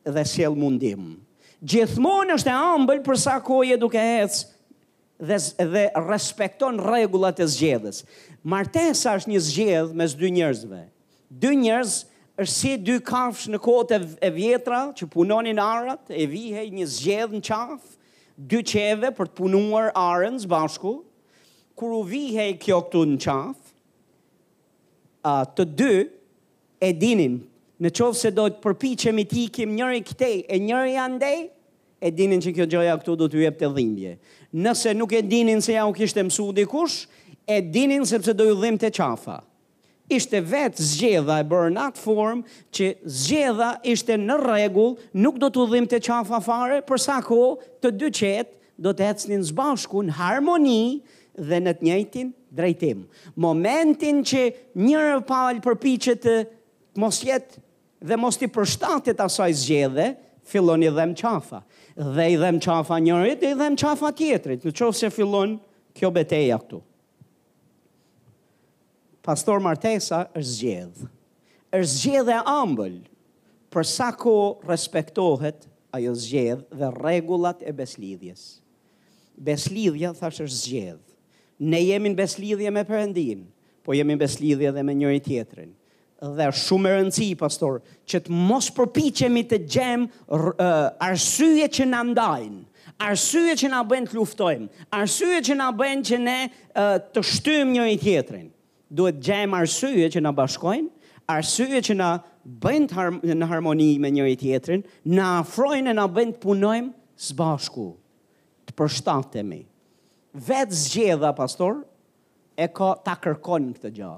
dhe sjell mundim. Gjithmonë është e ëmbël për sa kohë je duke ec dhe dhe respekton rregullat e zgjedhës. Martesa është një zgjedhë mes dy njerëzve. Dy njerëz është si dy kafshë në kohët e vjetra që punonin arat, i vihej një zgjedhë në qafë, dy qeve për të punuar arën së bashku, kur u vihej kjo këtu në qafë, a, të dy, E dinin, në qoftë se do të përpiqemi të ikim njëri këtej e njëri andej, e dinin që kjo gjoja këtu do t'ju jepte dhimbje. Nëse nuk e dinin se s'jau kishte mësu dikush, e dinin sepse do ju dhimbte qafa. Ishte vetë zgjedha e bërë në atë formë që zgjedha ishte në rregull, nuk do t'u dhimbte qafa fare për sa kohë të dy qetë, do të ecnin sbashku në harmoni dhe në të njëjtin drejtim. Momentin që njëra palë përpiqet të mos jetë dhe mos t'i përshtatet asaj zgjedhe, fillon i dhem qafa. Dhe i dhem qafa njërit, i dhem qafa tjetrit, në qoftë se fillon kjo beteja këtu. Pastor martesa është zgjedhë. Është zgjedhë e ambël. Për sa kohë respektohet ajo zgjedhë dhe rregullat e besëlidhjes. Besëlidhja, thashë, është zgjedhë. Ne jemi në besëlidhje me Perëndinë, po jemi në besëlidhje dhe me njëri-tjetrin. Dhe është shumë e rëndësi, pastor, që të mos përpiqemi të gjejmë arsye që na ndajnë, arsye që na bëjnë të luftojmë, arsye që na bëjnë që ne uh, të shtyjmë njëri-tjetrin. Duhet të gjejmë arsye që na bashkojnë, arsye që na bëjnë har në harmoni me njëri-tjetrin, na afrojnë e na bëjnë të punojmë së bashku, të përshtatemi. Vetë zgjedha, pastor, e ka ta kërkon këtë gja.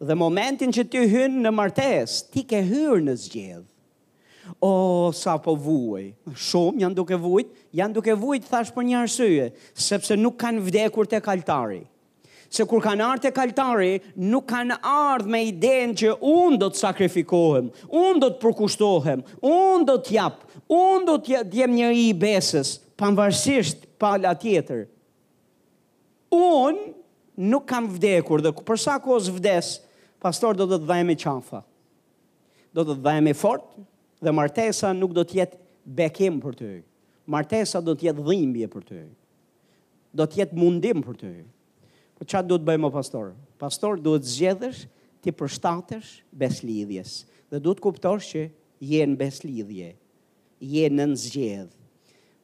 Dhe momentin që ti hyn në martesë, ti ke hyrë në zgjedhë. O, sa po vuaj. Shumë janë duke vujt, janë duke vujt thashë për një arsye, sepse nuk kanë vdekur tek altari. Se kur kanë ardh tek altari, nuk kanë ardh me idenë që unë do të sakrifikohem, unë do të përkushtohem, unë do të jap, unë do të jem njeri i besës, pavarësisht pala tjetër. Unë nuk kam vdekur dhe për sa kohë s'vdes, pastor do të të dhembi qafa. Do të të dhembi fort dhe martesa nuk do të jetë bekim për ty. Martesa do të jetë dhimbje për ty. Do të jetë mundim për ty. Po çfarë duhet bëjmë o pastor? Pastor duhet zgjedhësh t'i përshtatesh besëlidhjes dhe duhet të kuptosh që je në besëlidhje. je nën zgjedhë.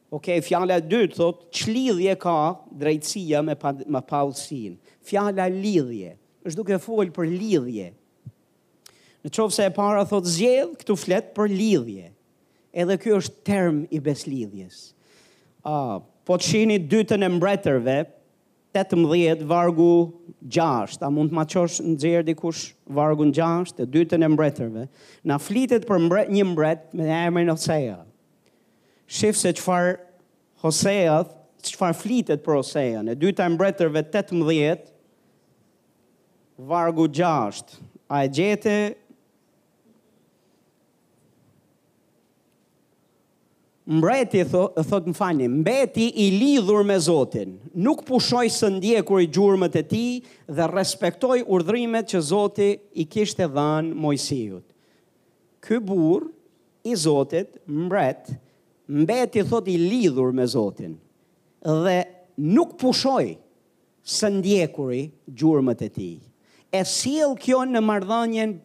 Ok, fjala e dytë thotë ç'lidhje ka drejtësia me pa, me paudhësinë. Fjala lidhje është duke fol për lidhje. Në qoftë se e para thotë zgjedhë, këtu flet për lidhje. Edhe ky është term i besëlidhjes. Uh, po të shihni të dytën e mbretërve, Tetëmbëdhjetë vargu gjashtë, a mund të ma çosh nxjerrë dikush vargun gjashtë, të dytën e mbretërve. Na flitet për mbret, një mbret me emrin Hosea. Shih se çfarë Hosea, çfarë flitet për Hosean. E dyta e mbretërve 18 vargu gjashtë, A e gjete Mbreti, thotë më falni, mbeti i lidhur me Zotin. Nuk pushoi së ndjekuri gjurmët e tij dhe respektoi urdhërimet që Zoti i kishte dhanë Moisiut. Ky burrë i Zotit, mbret, mbeti, thotë, i lidhur me Zotin dhe nuk pushoi së ndjekuri gjurmët e tij. E sjell kjo në marrëdhënien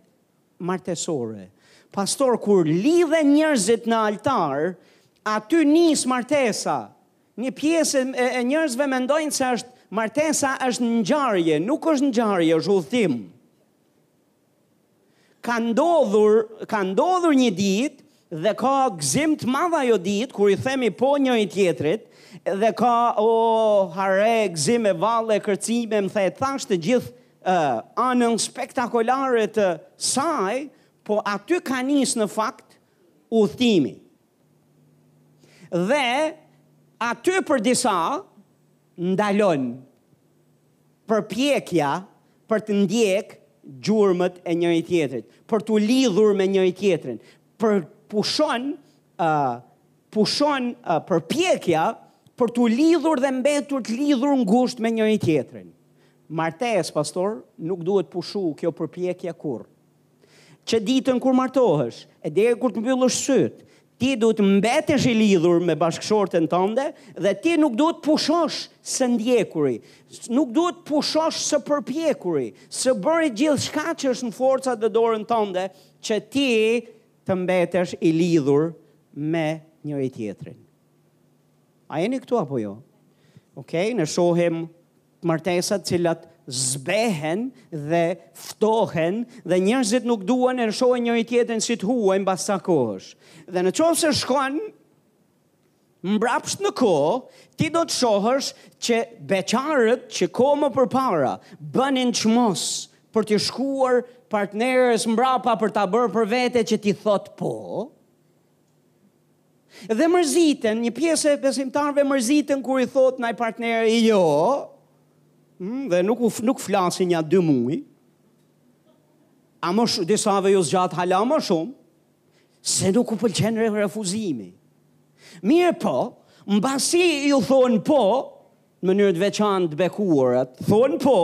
martesore. Pastor kur lidhen njerëzit në altar, aty nis martesa. Një pjesë e njerëzve mendojnë se është martesa është ngjarje, nuk është ngjarje, është udhëtim. Ka ndodhur, ka ndodhur një ditë Dhe ka gzim të madh atë ditë kur i themi po njëri tjetrit dhe ka ohare gzim e valle e kërcime më the të thashë të gjithë uh, anën spektakulare të saj, po aty ka nis në fakt udhëtimi. Dhe aty për disa ndalon Përpjekja për të ndjekë gjurmët e njëri-tjetrit, për t'u lidhur me njëri-tjetrin, pushon ë pushon ë përpjekja për t'u lidhur dhe mbetur të lidhur ngushtë me njëri-tjetrin. Në martesë, pastor, nuk duhet t'pushu kjo përpjekje kurrë. Që ditën kur martohesh, e deri kur të mbyllësh sytë, ti duhet të mbetesh i lidhur me bashkëshorten tënde dhe ti nuk duhet të pushosh së ndjekuri, nuk duhet të pushosh së përpjekuri, së bëri gjithçka që është në forcat dhe dorën tënde që ti të mbetesh i lidhur me njëri-tjetrin. A jeni këtu apo jo? Okej, ne shohim Martesat të cilat zbehen dhe ftohen dhe njerëzit nuk duan e shohin njëri tjetrin si të huaj mbas ca kohësh. Dhe në qoftë se shkon mbrapsht në kohë, ti do të shohësh që beqarët që kohë më përpara bënin çmos për t'i shkuar partneres mbrapa për ta bërë për vete që t'i thotë po, Dhe mërziten, një pjesë e besimtarëve mërziten kur i thotë ndonjë partner jo, mm, dhe nuk nuk flasin nja dy muaj. A më shumë disave ju zgjat hala më shumë se nuk u pëlqen refuzimi. Mirëpo, mbasi ju thon po, në mënyrë të veçantë të bekuarat, thon po,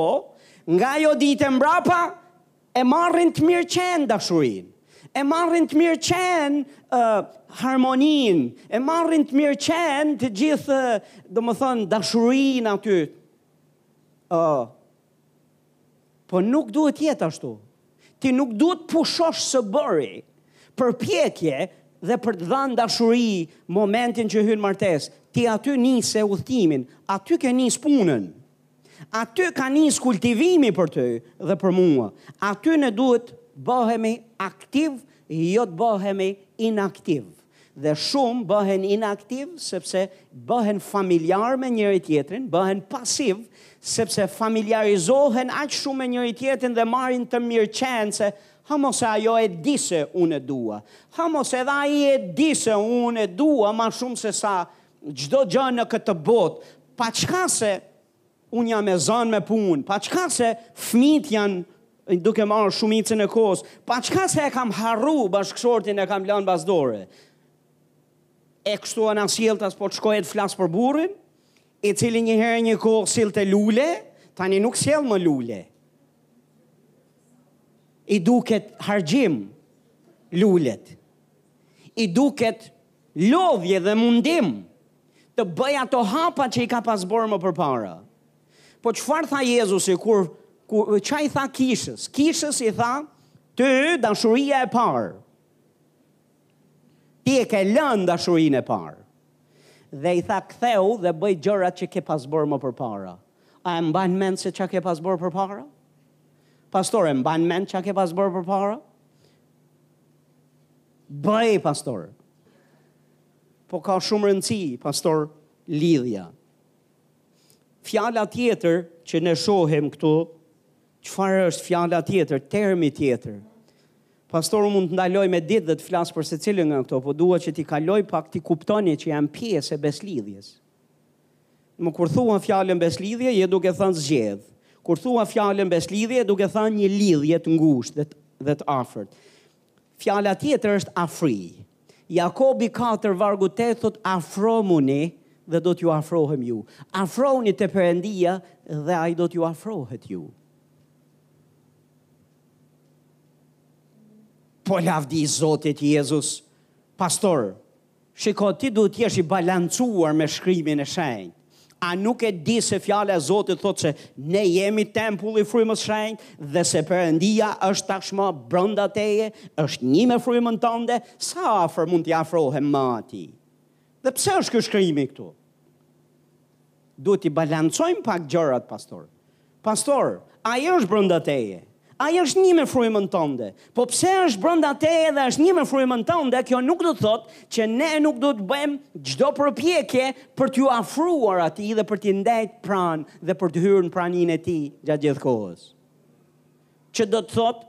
nga ajo ditë e mbrapa E marrin të mirëqenë dashurinë, e marrin të mirëqenë uh, harmoninë, e marrin të mirëqenë të gjithë, domethënë, dashurinë aty. Uh, po nuk duhet të jetë ashtu. Ti nuk duhet pushosh së bëri përpjekje dhe për të dhanë dashuri momentin që hyn në martesë. Ti aty nis udhëtimin, aty ke nis punën. Aty ka nis kultivimi për ty dhe për mua. Aty ne duhet bëhemi aktiv, jo të bëhemi inaktiv. Dhe shumë bëhen inaktiv sepse bëhen familjarë me njëri tjetrin, bëhen pasiv sepse familjarizohen aq shumë me njëri tjetrin dhe marrin të mirëqenë se hamos edhe ajo e di se unë e dua. Hamos edhe ai e di se unë e dua ma shumë se sa Çdo gjë në këtë botë, pa çka se unë jam e zanë me punë, pa çka se fmijt janë duke marrë shumicën e kohës, pa çka se e kam harru bashkëshortin e kam lanë pas dore. E kështu anasjelltas po të shkoj e të flas për burrin, i cili një herë një kohë sillte lule, tani nuk sjell më lule. I duket harxhim lulet. I duket lodhje dhe mundim të bëjë ato hapa që i ka pas bërë më përpara. Po çfarë tha Jezusi kur kur ça i tha kishës? Kishës i tha, "Ty dashuria e parë. Ti e ke lënë dashurinë e parë." Dhe i tha, "Ktheu dhe bëj gjërat që ke pas bërë më përpara." A e mban mend se çka ke pas bërë përpara? Pastor, e mban mend çka ke pas bërë përpara? Bëj, pastor. Po ka shumë rëndësi, pastor, lidhja. Fjala tjetër që ne shohim këtu, çfarë është fjala tjetër, termi tjetër. Pastori mund të ndalojë me ditë dhe të flasë për secilën nga këto, po duhet që t'i kaloj pak t'i kuptoni që janë pjesë e beslidhjes. Kur thua fjalën beslidhje, je duke thënë zgjedh. Kur thua fjalën beslidhje, duke thënë një lidhje të ngushtë dhe të, dhe të afërt. Fjala tjetër është afri. Jakobi katër vargu tetë thotë afromuni dhe do t'ju afrohem ju. Afrohuni te Perëndia dhe ai do t'ju afrohet ju. Po lavdi Zotit Jezus, pastor, Shiko, ti duhet të jesh i balancuar me Shkrimin e Shenjtë. A nuk e di se Fjala e Zotit thotë se ne jemi tempulli i Frymës së Shenjtë dhe se Perëndia është tashmë brenda teje, është një me frymën tënde? Sa afër mund t'i afrohem më Atij? Dhe pse është ky shkrimi këtu? Duhet t'i balancojmë pak gjërat, pastor. Pastor, ai është brenda teje. Ai është një me frymën tënde. Po pse është brenda teje dhe është një me frymën tënde, kjo nuk do të thotë që ne nuk duhet të bëjmë çdo përpjekje për t'iu afruar atij dhe për t'i ndejt pranë dhe për të hyrë në praninë e tij gjatë gjithë kohës. Që do të thotë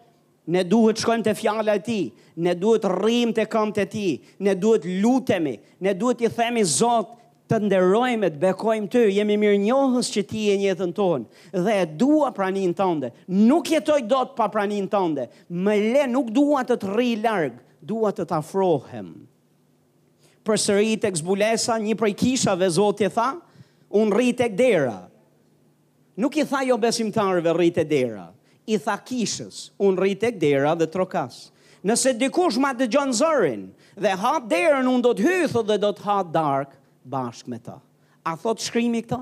Ne duhet të shkojmë te fjala e tij, ne duhet të rrijmë te këmbët e tij, ne duhet të lutemi, ne duhet t'i themi Zot, të nderojmë e të bekojmë ty, jemi mirënjohës që ti je në jetën tonë dhe e dua praninë tënde. Nuk jetoj dot pa praninë tënde. Më le, nuk dua të të rri larg, dua të të afrohem. Përsëri tek Zbulesa, një prej kishave Zoti tha, unë rri tek dera. Nuk i tha jobesimtarëve rri tek dera, i tha kishës, unë rri tek dera dhe trokas. Nëse dikush ma dëgjon zërin dhe hap derën, unë do të hyj dhe do të ha darkë bashkë me të. A thotë Shkrimi këtë?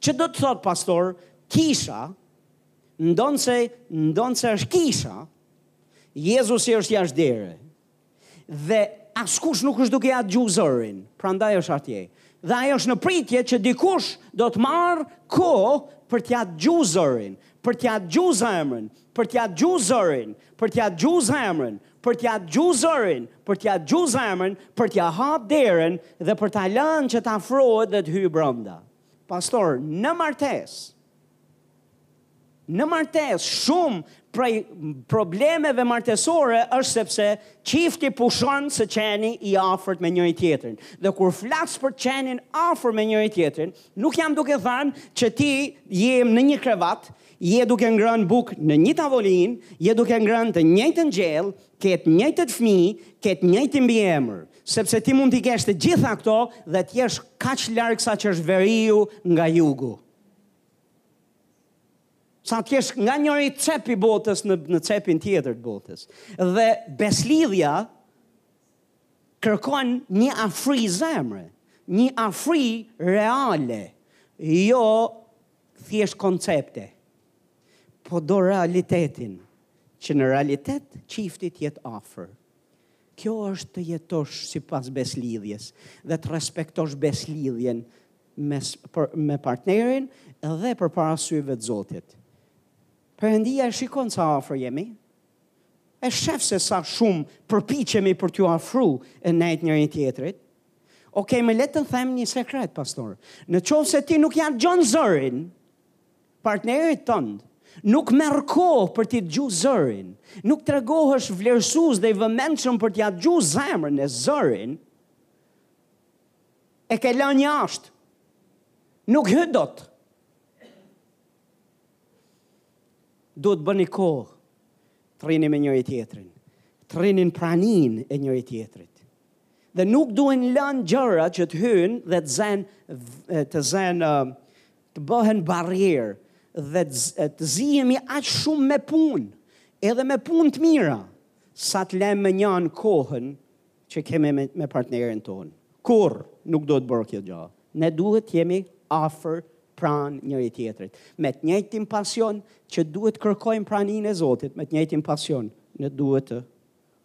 Që do të thotë, pastor, kisha, ndonëse, ndonëse është kisha, Jezusi është jashtë dere. dhe askush nuk është duke ja dgju zërin, prandaj është atje. Dhe ai është në pritje që dikush do të marrë kohë për t'ja dgju zërin, për t'ja dgju zemrën, për t'ja dgju zërin, për t'ja dgju zemrën, për t'ja dgju zërin, për t'ja dgju zemrën, për t'ja hap derën dhe për ta lënë që t'afrohet dhe të hyjë brenda. Pastor, në martesë Në martesë, shumë prej problemeve martesore është sepse çifti pushon së qeni i afërt me njëri-tjetrin. Dhe kur flas për të qenit afër me njëri-tjetrin, nuk jam duke thënë që ti je në një krevat, je duke ngrënë bukë në një tavolinë, je duke ngrënë të njëjtën gjellë, ke të njëjtët fëmijë, ke të njëjtin mbiemër. Sepse ti mund t'i kesh të gjitha këto dhe të jesh kaq larg sa që është veriu nga jugu. Sa të jesh nga njëri cep i botës në, në cepin tjetër të botës. Dhe besëlidhja kërkon një afri zemre, një afri reale, jo thjesht koncepte, po do realitetin, që në realitet çifti t'jetë afër. Kjo është të jetosh sipas besëlidhjes dhe të respektosh besëlidhjen me, me partnerin dhe përpara syve të Zotit. Perëndia e shikon sa afër jemi, e shef se sa shumë përpiqemi për t'ju afru e nejt njëri-tjetrit. Ok, më le të të them një sekret, pastor. Në qoftë se ti nuk ia dgjon zërin partnerit tënd, nuk merr kohë për t'i dgju zërin, nuk tregohesh vlerësues dhe i vëmendshëm për t'ja dgju zemrën e zërin, E ke lënë jashtë. Nuk hy dot. Duhet të bëni kohë. Të rrini me njëri tjetrin. Të rrini në praninë e njëri tjetrit. Dhe nuk duhen lënë gjëra që të hyjnë dhe të zënë të zënë të bëhen barrierë dhe të zihemi aq shumë me punë, edhe me punë të mira, sa të lëmë mënjanë kohën që kemi me partnerin tonë. Kurrë nuk duhet bërë kjo gjë. Ne duhet të jemi afër pranë njëri tjetrit, me të njëjtin pasion që duhet të kërkojmë praninë e Zotit, me të njëjtin pasion ne duhet të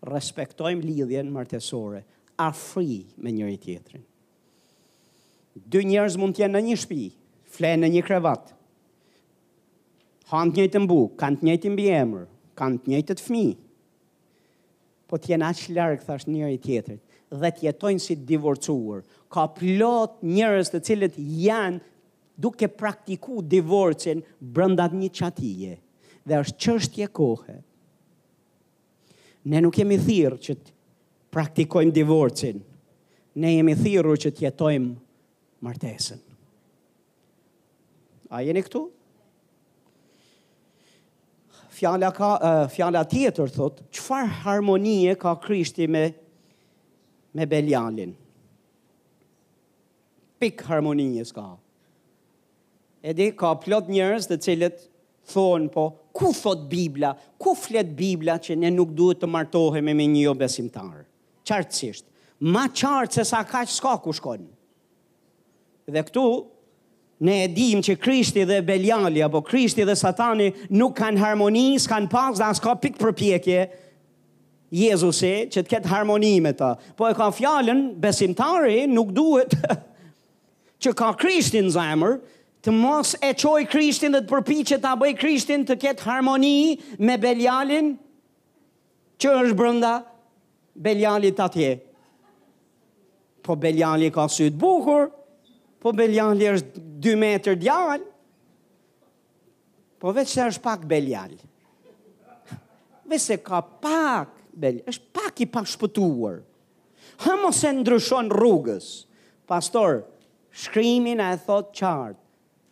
respektojmë lidhjen martesore, afëri me njëri tjetrin. Dy njerëz mund të jenë në një shtëpi, flenë në një krevat, hanë të njëjtën bukë, kanë të njëjtin mbiemër, kanë të njëjtët fëmijë, Po të jenë aq larg thashë njëri tjetrit dhe të jetojnë si divorcuar. Ka plot njerëz të cilët janë duke praktiku divorcin brenda një çatie. Dhe është çështje kohe. Ne nuk jemi thirrë që të praktikojmë divorcin. Ne jemi thirrur që të jetojmë martesën. A jeni këtu? Fjala, ka, uh, fjala tjetër thotë, çfarë harmonie ka Krishti me, me Belialin? Pikë harmonie s'ka. E di, ka plot njerëz të cilët thonë, po, ku thotë Bibla, ku flet Bibla që ne nuk duhet të martohemi me një jobesimtar? Qartësisht, ma qartë sesa kaq s'ka ku shkon. Dhe këtu ne e dimë që Krishti dhe Beliali apo Krishti dhe Satani nuk kanë harmoni, s'kanë pas dhe as ka pikë përpjekje Jezusi që të ketë harmoni me ta. Po e ka fjalën besimtari nuk duhet që ka Krishtin në zemër, të mos e çojë Krishtin dhe të përpiqet ta bëjë Krishtin të ketë harmoni me Belialin, Që është brenda Belialit atje. Po Beliali ka sy të bukur, po Beliali është dy metër djalë, po veçse është pak Belial. Veçse ka pak Belial, është pak i pashpëtuar. A mos ndryshon rrugës. Pastor, Shkrimi na e thotë qartë,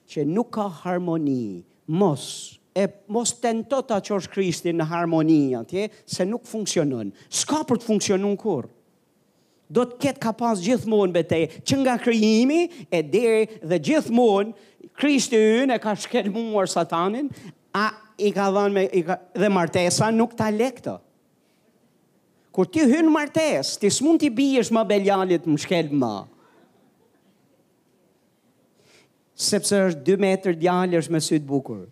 Që nuk ka harmoni, mos e mos tento ta çosh Krishtin në harmoni atje, se nuk funksionon. S'ka për të funksionuar kurrë. Do të ketë ka pas gjithmonë betejë, që nga krijimi e deri dhe gjithmonë Krishti ynë e ka shkelmuar Satanin, ai i ka dhënë me i ka, dhe martesa nuk ta le këtë. Kur ti hyn në martesë, ti s'mund t'i biesh më Belialit me shkelma. Sepse është 2 metër djalë, është me sy të bukur.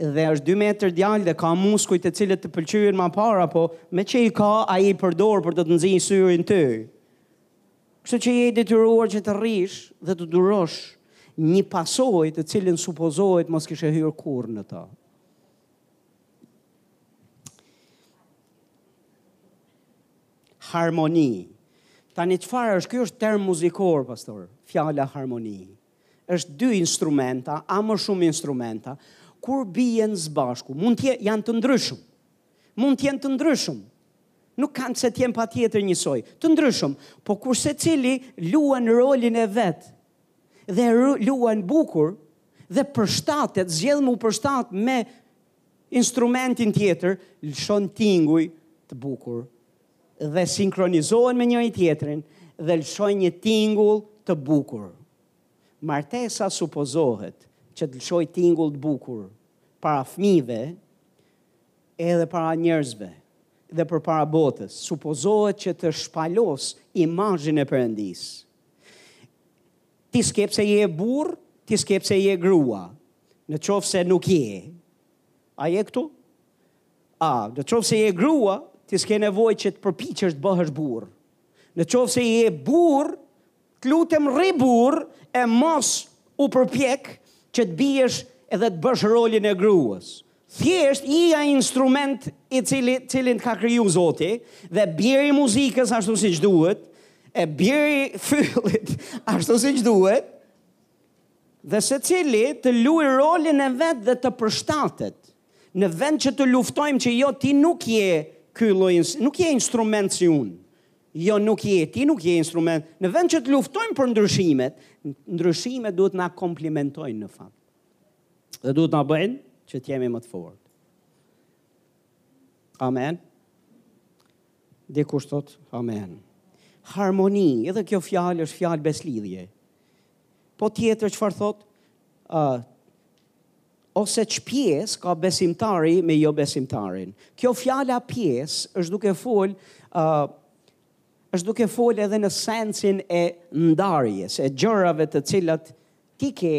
Dhe është 2 metër djalë dhe ka muskujt të cilët të pëlqyen më para, po meqë i ka, ai i përdor për të të nxirë syrin ty. Kështu që je i detyruar që të rrish dhe të durosh një pasojë të cilën supozohet mos kishe hyrë kurrë në të. Harmoni. Tani çfarë është? Ky është term muzikor, pastor. Fjala harmoni. Është dy instrumenta, a më shumë instrumenta, kur bien së bashku, mund të janë të ndryshëm. Mund të jenë të ndryshëm. Nuk kanë pse të jenë patjetër njësoj, të ndryshëm, po kur secili luan rolin e vet dhe luan bukur dhe përshtatet, zgjedh me u përshtat me Instrumentin tjetër lëshon tinguj të bukur dhe sinkronizohen me njëri-tjetrin dhe lëshojnë një tingull të bukur. Martesa supozohet që të lëshojë tingull të bukur para fëmijëve edhe para njerëzve dhe përpara botës. Supozohet që të shpalosë imazhin e Perëndisë. Ti s'ke pse je burrë, ti s'ke pse je grua, në qoftë se nuk je. A je këtu? A, në qoftë se je grua, ti s'ke nevojë që të përpiqesh të bëhesh burrë. Në qoftë se je burrë, të lutem rri burrë e mos u përpjek që të biesh edhe të bësh rolin e gruas. Thjesht ji ai instrument i cili cilin të ka kriju Zoti dhe bjeri muzikës ashtu siç duhet, e bjeri fyllit ashtu siç duhet. Dhe secili të luaj rolin e vet dhe të përshtatet. Në vend që të luftojmë që jo ti nuk je ky lloj, nuk je instrument si unë. Jo nuk je, ti nuk je instrument. Në vend që të luftojmë për ndryshimet, ndryshimet duhet na komplimentojnë në fakt. Dhe duhet na bëjnë që të jemi më të fortë. Amen. Dikush thotë, amen. Harmoni, edhe kjo fjalë është fjalë beslidhje. Po tjetër çfarë thotë, uh, ose ç'pjesë ka besimtari me jo besimtarin. Kjo fjala pjesë është duke fol uh, është duke folë edhe në sensin e ndarjes, e gjërave të cilat ti ke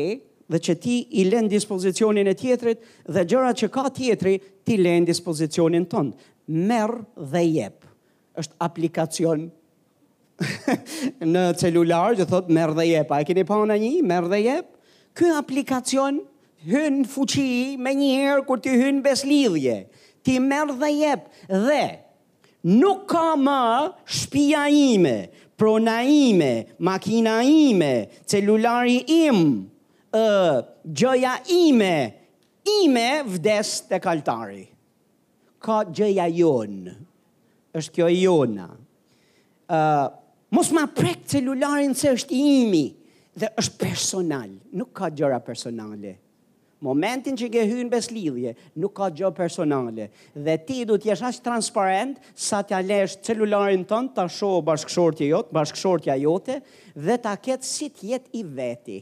dhe që ti i len në dispozicionin e tjetrit dhe gjëra që ka tjetri t'i len në dispozicionin tënd. Merr dhe jep. Është aplikacion në celular që thot merr dhe jep. A e keni pa nonji? Merr dhe jep. Ky aplikacion hyn fuqi menjëherë kur ti hyn besëlidhje. Ti merr dhe jep dhe Nuk ka më shpija ime, prona ime, makina ime, celulari im, ë, gjëja ime, ime vdes tek altari. Ka gjëja jonë. Është kjo jona. Ë, mos ma prek celularin se është i imi dhe është personal. Nuk ka gjëra personale. Momentin që ke hy në besëlidhje, nuk ka gjë personale dhe ti duhet të jesh aq transparent sa t'ia lësh celularin tënd ta shohë bashkëshorti jot, bashkëshortja jote dhe ta ketë si të jetë i veti.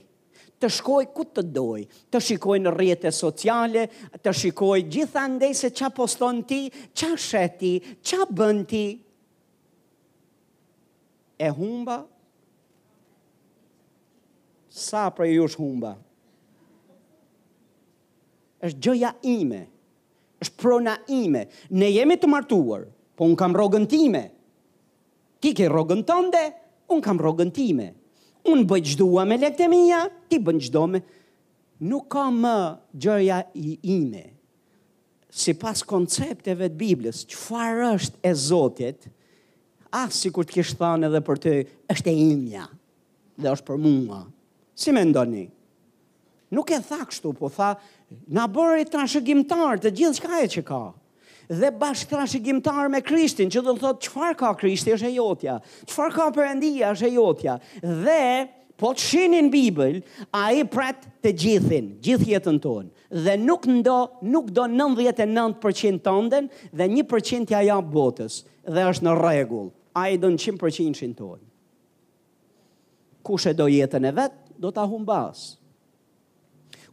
Të shkojë ku të dojë, të shikojë në rrjete sociale, të shikojë gjithandej se ç'a poston ti, ç'a sheh ti, ç'a bën ti. E humba? Sa prej jush humba? Është gjëja ime. Është prona ime. Ne jemi të martuar, po un kam rrogën time. Ti ke rrogën tënde, un kam rrogën time. Un bëj ç'dua me lekët e mia, ti bën ç'do me nuk ka më gjëja ime. Sipas koncepteve të Biblës, çfarë është e Zotit, Ah, sikur të kish thënë edhe për ty, është e imja dhe është për mua. Si mendoni? Nuk e tha kështu, po tha, na bëri trashëgimtarë të gjithçkaje që ka. Dhe bashkëtrashëgimtarë me Krishtin, që do të thotë çfarë ka Krishti është e jotja, çfarë ka Perëndia është e jotja. Dhe po të shihni në Bibël, ai pret të gjithin, gjithë jetën tonë. Dhe nuk ndo nuk do nëntëdhjetë e nëntë për qind tënden dhe një për qind t'ia japë botës dhe është në rregull ai do njëqind për qindshin tonë kush e do jetën e vet do ta humbasë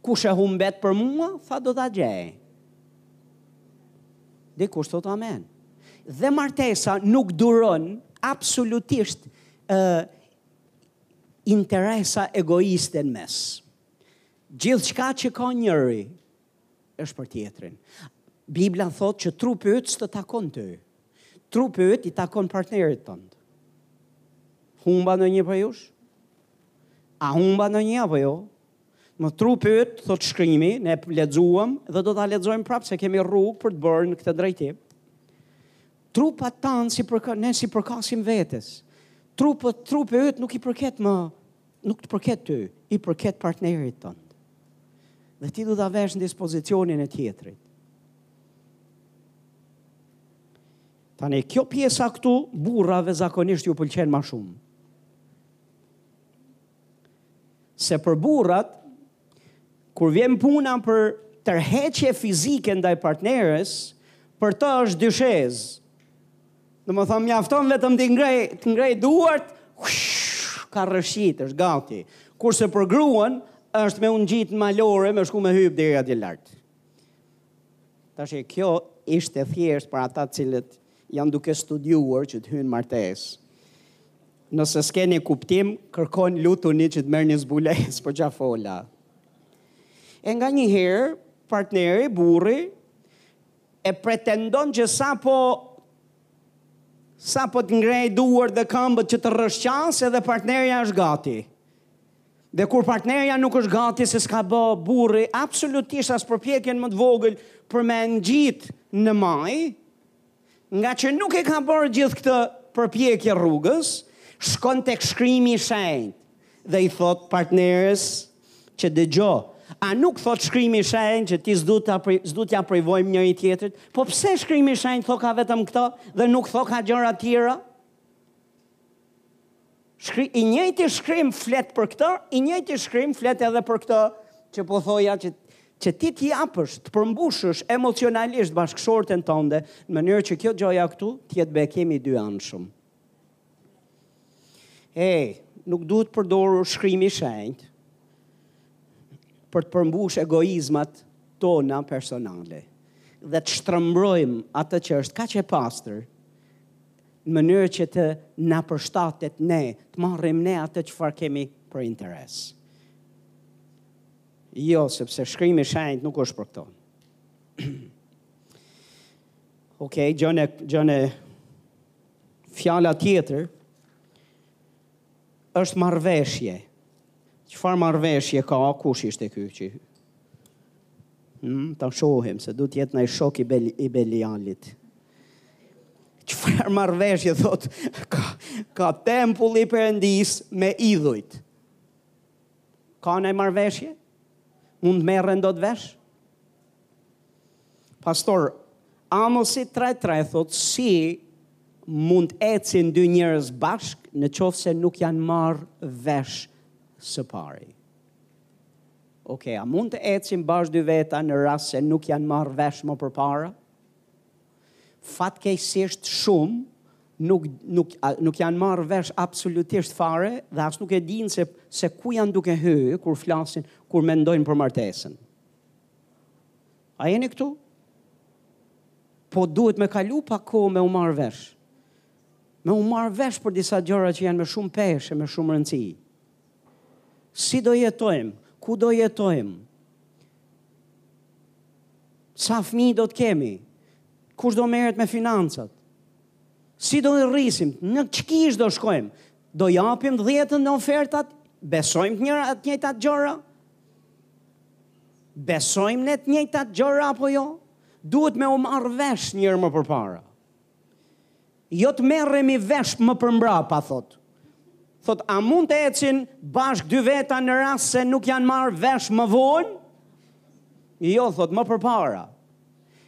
kush e humbet për mua tha do ta gjejë dikush thotë amen dhe martesa nuk duron absolutisht uh, interesa egoiste në mes Gjithçka që ka njëri është për tjetrin. Bibla thotë që trupi yt s'të takon ty. Trupi yt i takon partnerit tënd. Humba ndonjë prej jush? A humba ndonjë apo jo? Më trupi yt, thotë shkrimi, ne lexuam dhe do ta lexojmë prapë se kemi rrugë për të bërë në këtë drejtim. Trupat tanë s'i përka, ne s'i përkasim vetes. Trupët, trupi yt nuk i përket më Nuk të përket ty, i përket partnerit tënd. Dhe ti do ta vesh në dispozicionin e tjetrit. Tani kjo pjesa këtu burrave zakonisht ju pëlqen më shumë. Se për burrat kur vjen puna për tërheqje fizike ndaj partneres, për ta është dyshez. Domethënë, mjafton vetëm t'i ngrej, të ngrej duart, ka rrëshqit, është gati. Kurse për gruan, është me u ngjit në malore, me shku me hyp dhe atje lart. Tash, kjo ishte thjesht për ata cilët janë duke studiuar që të hyjnë në martesë. Nëse s'keni kuptim, kërkojnë lutuni që të merrni zbulesë për ça fola. E nganjëherë, partneri, burri, e pretendon që sapo sapo të ngrejë duart dhe këmbët që të rrëshqasë edhe partnerja është gati. Dhe kur partnerja nuk është gati se s'ka bë burri absolutisht as përpjekjen më të vogël për me ngjit në majë, ngaqë nuk e ka bërë gjithë këtë përpjekje rrugës, shkon tek shkrimi i shenjtë. Dhe i thotë partneres që dëgjo, a nuk thotë shkrimi i shenjtë që ti s'du ta s'du t'ia privojmë njëri-tjetrit? Po pse shkrimi i shenjtë thoka vetëm këto dhe nuk thoka gjëra të tjera? Shkri, i njëjti shkrim flet për këtë, i njëjti shkrim flet edhe për këtë që po thoja që që ti të japësh, të përmbushësh emocionalisht bashkëshorten tënde, në mënyrë që kjo gjëja këtu të jetë bekim i dyanshëm. E, nuk duhet përdorur shkrimi i shenjtë për të përmbush egoizmat tona personale dhe të shtrembërojmë atë që është kaq e pastër në mënyrë që të na përshtatet ne, të marrim ne atë çfarë kemi për interes. Jo, sepse shkrimi i shenjtë nuk është për këto. Okej, gjëne, gjëne Fjala tjetër është marrëveshje. Çfarë marrëveshje ka? Kush ishte ky që Hmm, ta shohim se do të jetë naj shok i Bel i Belialit. Çfarë marrëveshje thot ka ka tempulli i Perëndisë me idhujt. Ka naj marrëveshje? Mund merren dot vesh? Pastor, Amosi 3:3 thot si mund ecin dy njerëz bashkë në qoftë se nuk janë marrë vesh së pari. Ok, a mund të ecin bashkë dy veta në rast se nuk janë marrë vesh më përpara? Fatkeqësisht shumë nuk nuk nuk janë marrë vesh absolutisht fare dhe as nuk e dinë se se ku janë duke hy kur flasin, kur mendojnë për martesën. A jeni këtu? Po duhet me kalu pak kohë me u marrë vesh. Me u marrë vesh për disa gjëra që janë me shumë peshë, me shumë rëndësi. Si do jetojmë? Ku do jetojmë? Sa fmi do të kemi? Kush do merret me financat? Si do i rrisim? Në ç'kishë do shkojmë? Do japim dhjetën dhe ofertat? Besojmë të njëra të njëjtat gjëra? Besojmë ne të njëjtat gjëra apo jo? Duhet me u marrë vesh njëherë më përpara. Jo të merremi vesh më përmbrapa, thot. Thot, a mund të ecin bashkë dy veta në rast se nuk janë marrë vesh më vonë? Jo, thot, më përpara.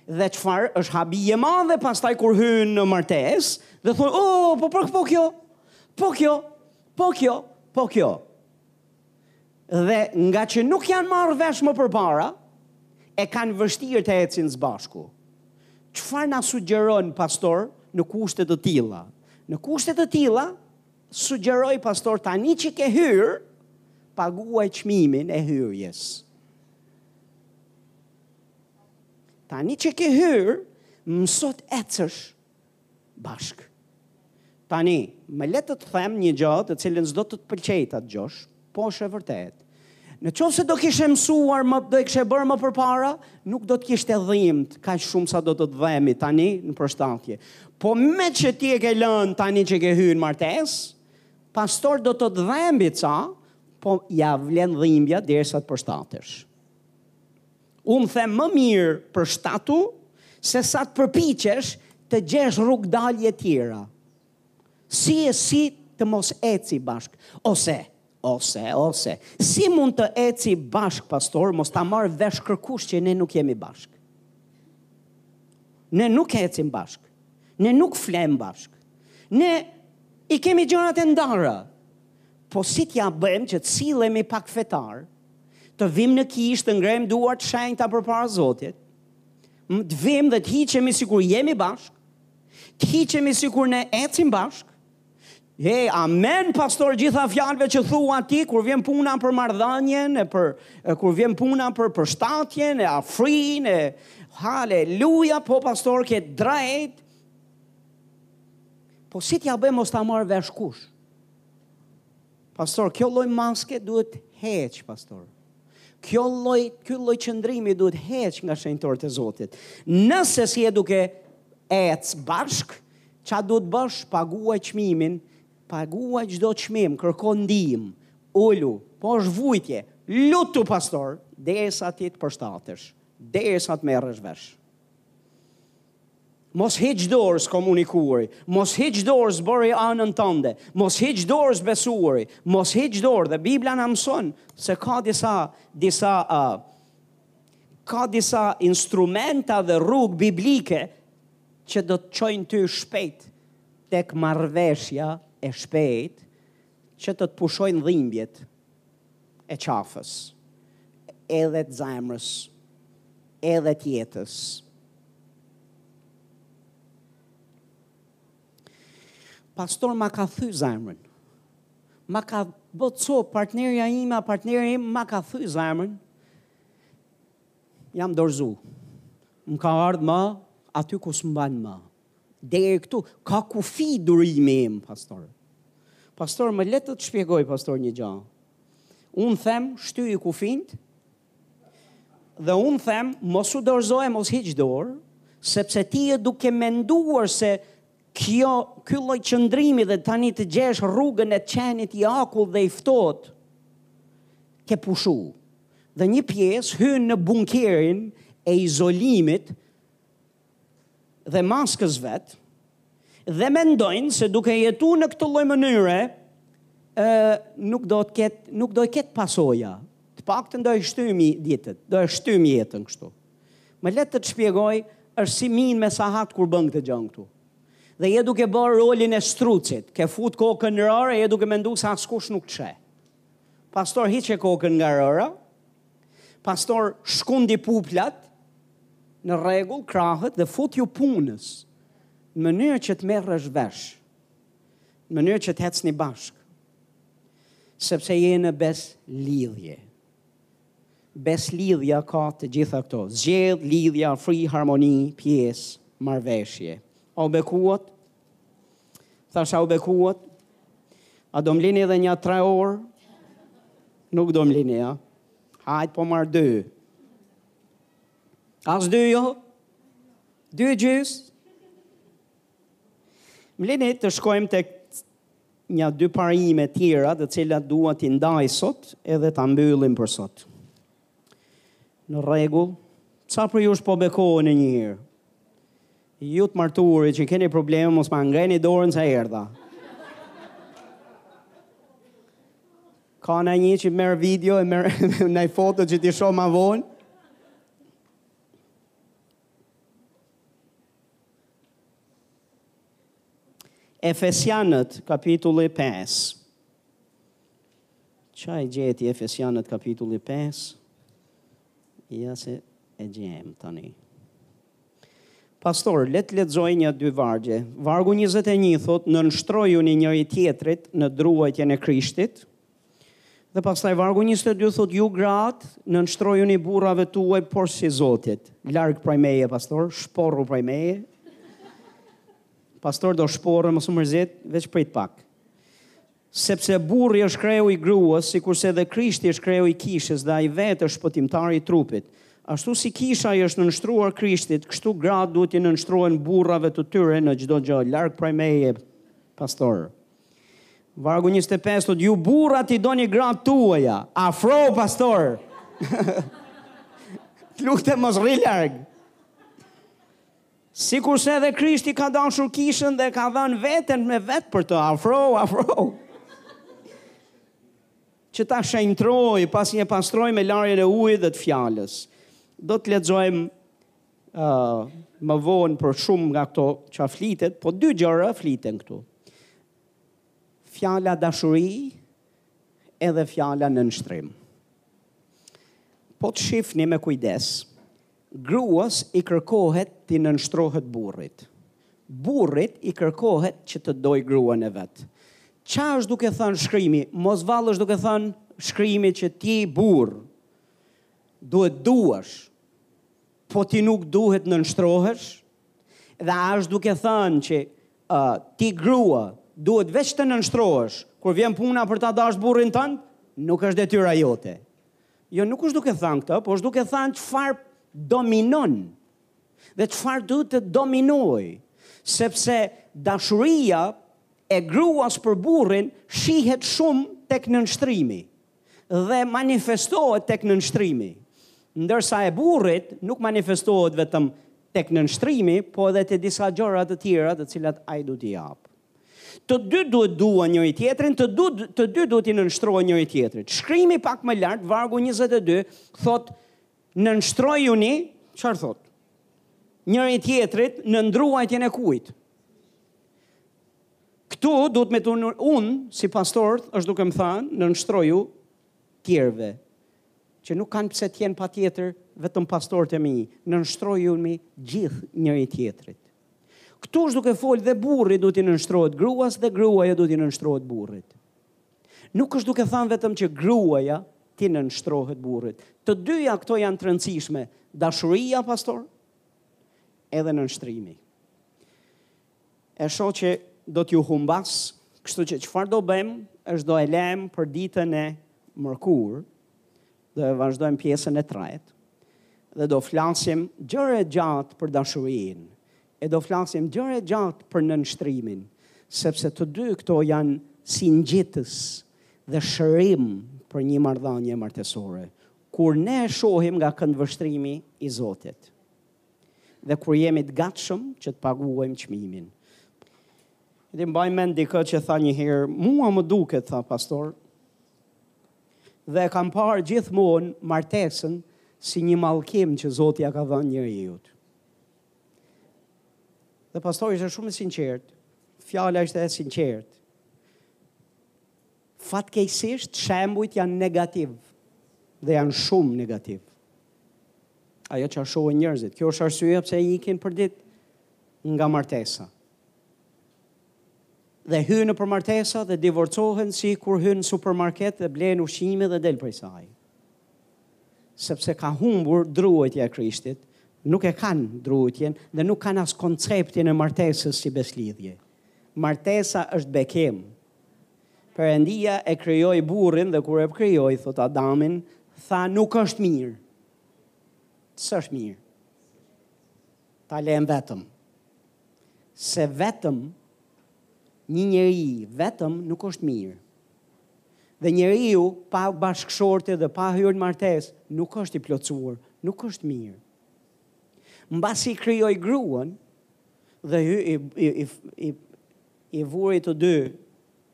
Dhe çfarë është habi e madhe pastaj kur hyn në martesë dhe thonë, "Oh, po për po kjo? Po kjo? Po kjo? Po kjo?" dhe ngaqë nuk janë marrë vesh më përpara, e kanë vështirë të ecin së bashku. Çfarë na sugjeron pastor në kushte të tilla? Në kushte të tilla sugjeroj pastor tani që ke hyrë, paguaj çmimin e hyrjes. Tani që ke hyrë, mëso të ecësh bashkë. Tani, më lër të të them një gjë të cilën s'do të të pëlqejë ta dëgjosh, po është e vërtetë. Në qoftë se do kishe mësuar më, do e kishe bërë më përpara, nuk do të kishte dhimbt kaq shumë sa do të të dhembi tani në përshtatje. Po meqë ti e ke lënë tani që ke hyrë në martesë, pastor do të të dhembi ca, po ia vlen dhimbja derisa të përshtatesh. Unë them më mirë përshtatu se sa të përpiqesh të gjesh rrugëdalje tjera. Si e si të mos eci bashkë, ose ose ose si mund të eci bashkë pastor, mos ta marrë vesh kërkush që ne nuk jemi bashkë. Ne nuk ecim bashkë. Ne nuk flem bashkë. Ne i kemi gjërat e ndara. Po si t'ia bëjmë që të sillemi pak fetarë, Të vim në kishë, të ngremë duar të shenjta përpara Zotit. Të vim dhe të hiqemi sikur jemi bashkë. Të hiqemi sikur ne ecim bashkë. E, amen, pastor, gjitha fjalëve që thua ti, kur vjen puna për marrëdhënien, e për, e kur vjen puna për përshtatjen, e afrin, e haleluja, po pastor, ke të drejtë, po si t'ia bëjmë mos ta marrë vesh kush? Pastor, kjo lloj maske duhet heq, pastor. Kjo lloj, ky lloj qëndrimi duhet heq nga shenjtorët e Zotit. Nëse s'je duke ec bashkë, ça duhet bësh, paguaj çmimin, paguaj çdo çmim, kërko ndihmë, ulu, po është vujtje, lutu pastor, derisa ti të përshtatesh, derisa të merresh vesh. Mos hiq dorë s'komunikuari, mos hiq dorë s'bëri anën tënde, mos hiq dorë s'besuari, mos hiq dorë dhe Bibla na mëson se ka disa disa a, ka disa instrumenta dhe rrugë biblike që do të të çojnë ty shpejt tek marrëveshja e shpejtë që të të pushojnë dhimbjet. e qafës, edhe të zemrës, edhe të jetës. Pastor ma ka thy zemrën, ma ka bo copë partnerja ime, partneri, ma ka thy zemrën, jam dorzu, më ka ardhë ma, aty ku s'mban ma, Deri këtu ka kufi durimi im, pastor. Pastor, më le të të shpjegoj pastor një gjë. Unë them shtyji kufijtë dhe unë them mos u dorëzo e mos hiq dorë, sepse ti je duke menduar se kjo ky lloj qëndrimi dhe tani të gjesh rrugën e të qenit i akull dhe i ftohtë ke pushu. Dhe një pjesë hyn në bunkerin e izolimit dhe maskës vet dhe mendojnë se duke jetu në këtë lloj mënyre ë nuk do të ketë nuk do të ketë pasoja. Të paktën do i shtymë ditët, do e shtymë jetën kështu. Më le të të shpjegoj, është si minë me sahat kur bën këtë gjanë këtu. Dhe je duke ba rolin e strucit, ke fut kokën në rërë e je duke mendu se askush nuk të sheh. Pastor hiqe kokën nga rëra, Pastor, shkundi puplat në rregull krahët dhe futju punës në mënyrë që të merresh vesh. Në mënyrë që të ecni bashkë. Sepse je në besëlidhje. Besëlidhja ka të gjitha këto. Zgjedh lidhja, shoqëri, harmoni, pjesë, marrëveshje. A u bekuat, Thashë a u bekuat, a do më lini edhe nja tre orë? Nuk do më lini, a? Hajt po marr dy. As dy jo? Dy gjys? Më lini të shkojmë tek nja dy parime tjera të cilat dua t'i ndaj sot edhe ta mbyllim për sot. Në rregull, sa prej jush po bekohen njëherë? Ju të martumit që keni probleme mos ma ngreni dorën sa erdha. Ka nanjë që merr video e merr nanji foto që t'i shohë ma vonë. Efesianët, kapitulli 5. A e gjetët Efesianët, kapitulli 5? Ja se e gjejmë tani. Pastaj le të lexoj nja dy vargje. Vargu 21 thotë, nënshtrojuni njëri-tjetrit në druajtjen e Krishtit. Dhe pastaj vargu 22 thotë, ju gratë, nënshtrojuni burrave tuaj porsi Zotit. Larg prej meje, pastor, shporru prej meje. Pastori do shporret, mos u mërzit, veç prit pak. Sepse burri është kreu i gruas, sikurse edhe Krishti është kreu i kishës dhe ai vetë është shpëtimtar i trupit. Ashtu si kisha i është nënshtruar Krishtit, kështu gratë duhet t'i nënshtrohen burrave të tyre në çdo gjë. Larg prej meje, pastor. Vargu 25 thotë, ju burra t'i doni gratë tuaja. Afrohu, pastor! Lutem mos rri larg. Sikurse edhe Krishti ka dashur kishën dhe ka dhënë veten e vet për të, afrohu, afrohu. Që ta shenjtërojë, pasi e pastroi me larjen e ujit dhe të fjalës. Do të lexojmë uh, më vonë për shumë nga këto që flitet, po dy gjëra fliten këtu. Fjala dashuri edhe fjala nënshtrim. Po të shifni me kujdes, Gruas i kërkohet t'i nënshtrohet burrit. Burrit i kërkohet që të dojë gruan e vet. Ça është duke thënë shkrimi? Mos vallë është duke thënë shkrimi që ti burrë duhet duash, po ti nuk duhet nënshtrohesh? Dhe a është duke thënë që uh, ti grua duhet veç të nënshtrohesh kur vjen puna për ta dasht burrin tënd? Nuk është detyra jote. Jo, nuk është duke thënë këtë, po është duke thënë çfarë dominon dhe çfarë duhet të dominoj, sepse dashuria e gruas për burrin shihet shumë tek nënshtrimi dhe manifestohet tek nënshtrimi. Ndërsa e burrit nuk manifestohet vetëm tek nënshtrimi, po edhe te disa gjëra të tjera të cilat ai do t'i japë. Të dy duhet t'duan njëri-tjetrin, të dy, të dy duhet t'i nënshtrohen njëri-tjetrit. Shkrimi pak më lart, vargu 22, thotë nënshtrojuni, çfarë thotë? Njëri-tjetrit në druajtjen e kujt? Këtu duhet me thënë unë, si pastor, është duke më thanë, nënshtroju tjerëve, që nuk kanë pse të jenë patjetër vetëm pastorët e mi, nënshtrojuni gjithë njëri-tjetrit. Këtu është duke folë dhe burri duhet t'i nënshtrohet gruas dhe gruaja duhet t'i nënshtrohet burrit. Nuk është duke thanë vetëm që gruaja t'i nënshtrohet burrit. Të dyja këto janë të rëndësishme, dashuria pastor, edhe nënshtrimi. E shoh që do t'ju humbas, kështu që çfarë do bëjmë, është do e lëmë për ditën e mërkurë, Do e vazhdojmë pjesën e tretë dhe do flasim gjerë e gjatë për dashurinë e do flasim gjerë e gjatë për nënshtrimin, sepse të dy këto janë si ngjitës dhe shërim për një marrëdhënie martesore. Kur ne e shohim nga këndvështrimi i Zotit dhe kur jemi të gatshëm që të paguajmë çmimin. Dhe mbaj mend dikë që tha një herë, mua më duket tha pastor, Dhe e kam parë gjithmonë martesën si një mallkim që Zoti ia ka dhënë njeriut. Dhe pastaj ishte shumë e sinqertë, fjala ishte e sinqertë. Fatkeqësisht shembujt janë negativë dhe janë shumë negativë. Ajo çfarë shohin njerëzit, kjo është arsyeja pse ikin përditë nga martesa. dhe hyn nëpër martesa dhe divorcohen sikur hyn në supermarket dhe blen ushqime dhe del prej saj. Sepse ka humbur druajtja e krishtit, nuk e kanë druajtjen dhe nuk kanë as konceptin e martesës si beslidhje. Martesa është bekim. Perëndia e krijoi burrin dhe kur e krijoi thotë Adamin, tha nuk është mirë. S'është mirë. Ta lëmë vetëm. Se vetëm një njeri vetëm nuk është mirë. Dhe njeriu pa bashkëshorte dhe pa hyrë në martesë nuk është i plotësuar, nuk është mirë. Mbasi krijoi gruan dhe hy, i, i, i, i, i vuri të dy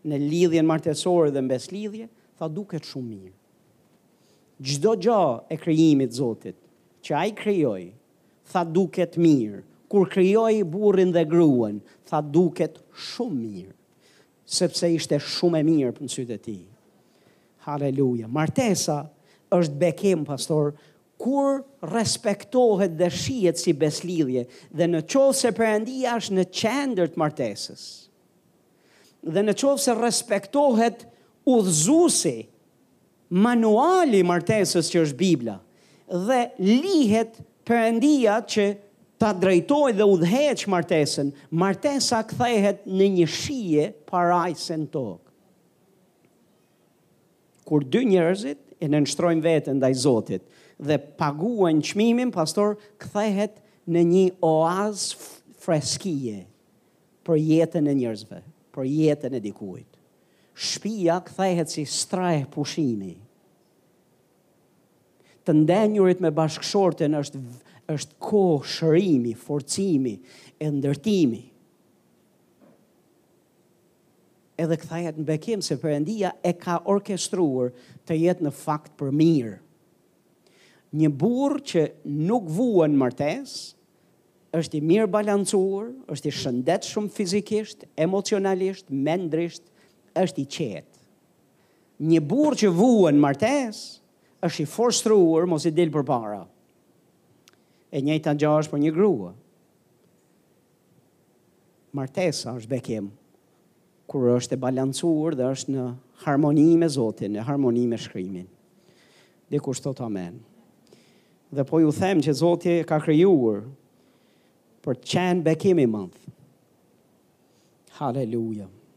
në lidhjen martesore dhe në besëlidhje, tha duket shumë mirë. Çdo gja e krijimit Zotit, që ai krijoi, Tha duket mirë. Kur krijoi burrin dhe gruan, tha duket shumë mirë. Sepse ishte shumë e mirë për sytë e tij. Haleluja. Martesa është bekim, pastor, kur respektohet dhe shihet si besëlidhje dhe në qoftë se Perëndia është në qendër të martesës. Dhe në qoftë se respektohet udhëzuesi Manuali i martesës që është Bibla dhe lihet Perëndia që ta drejtojë dhe udhëheqë martesën, martesa kthehet në një shije parajse në tokë. Kur dy njerëzit e nënshtrojnë veten ndaj Zotit dhe paguajnë çmimin, pastor kthehet në një oaz freskie për jetën e njerëzve, për jetën e dikujt. Shpia kthehet si strehë pushimi. Të ndenjurit me bashkëshorten është është kohë shërimi, forcimi e ndërtimi. Edhe kthehet në bekim se Perëndia e ka orkestruar të jetë në fakt për mirë. Një burrë që nuk vuan martesë, Është i mirë balancuar, është i shëndetshëm fizikisht, emocionalisht, mendrisht, është i qetë. Një burrë që vuan martesë është i frustruar mos i dil përpara. E njëjta gjë është për një grua. Martesa është bekim. kur është e balancuar dhe është në harmoni me Zotin, në harmoni me shkrimin. Dikush thotë amen. Dhe po ju them që Zoti e ka krijuar për të qenë bekim i madh. Haleluja.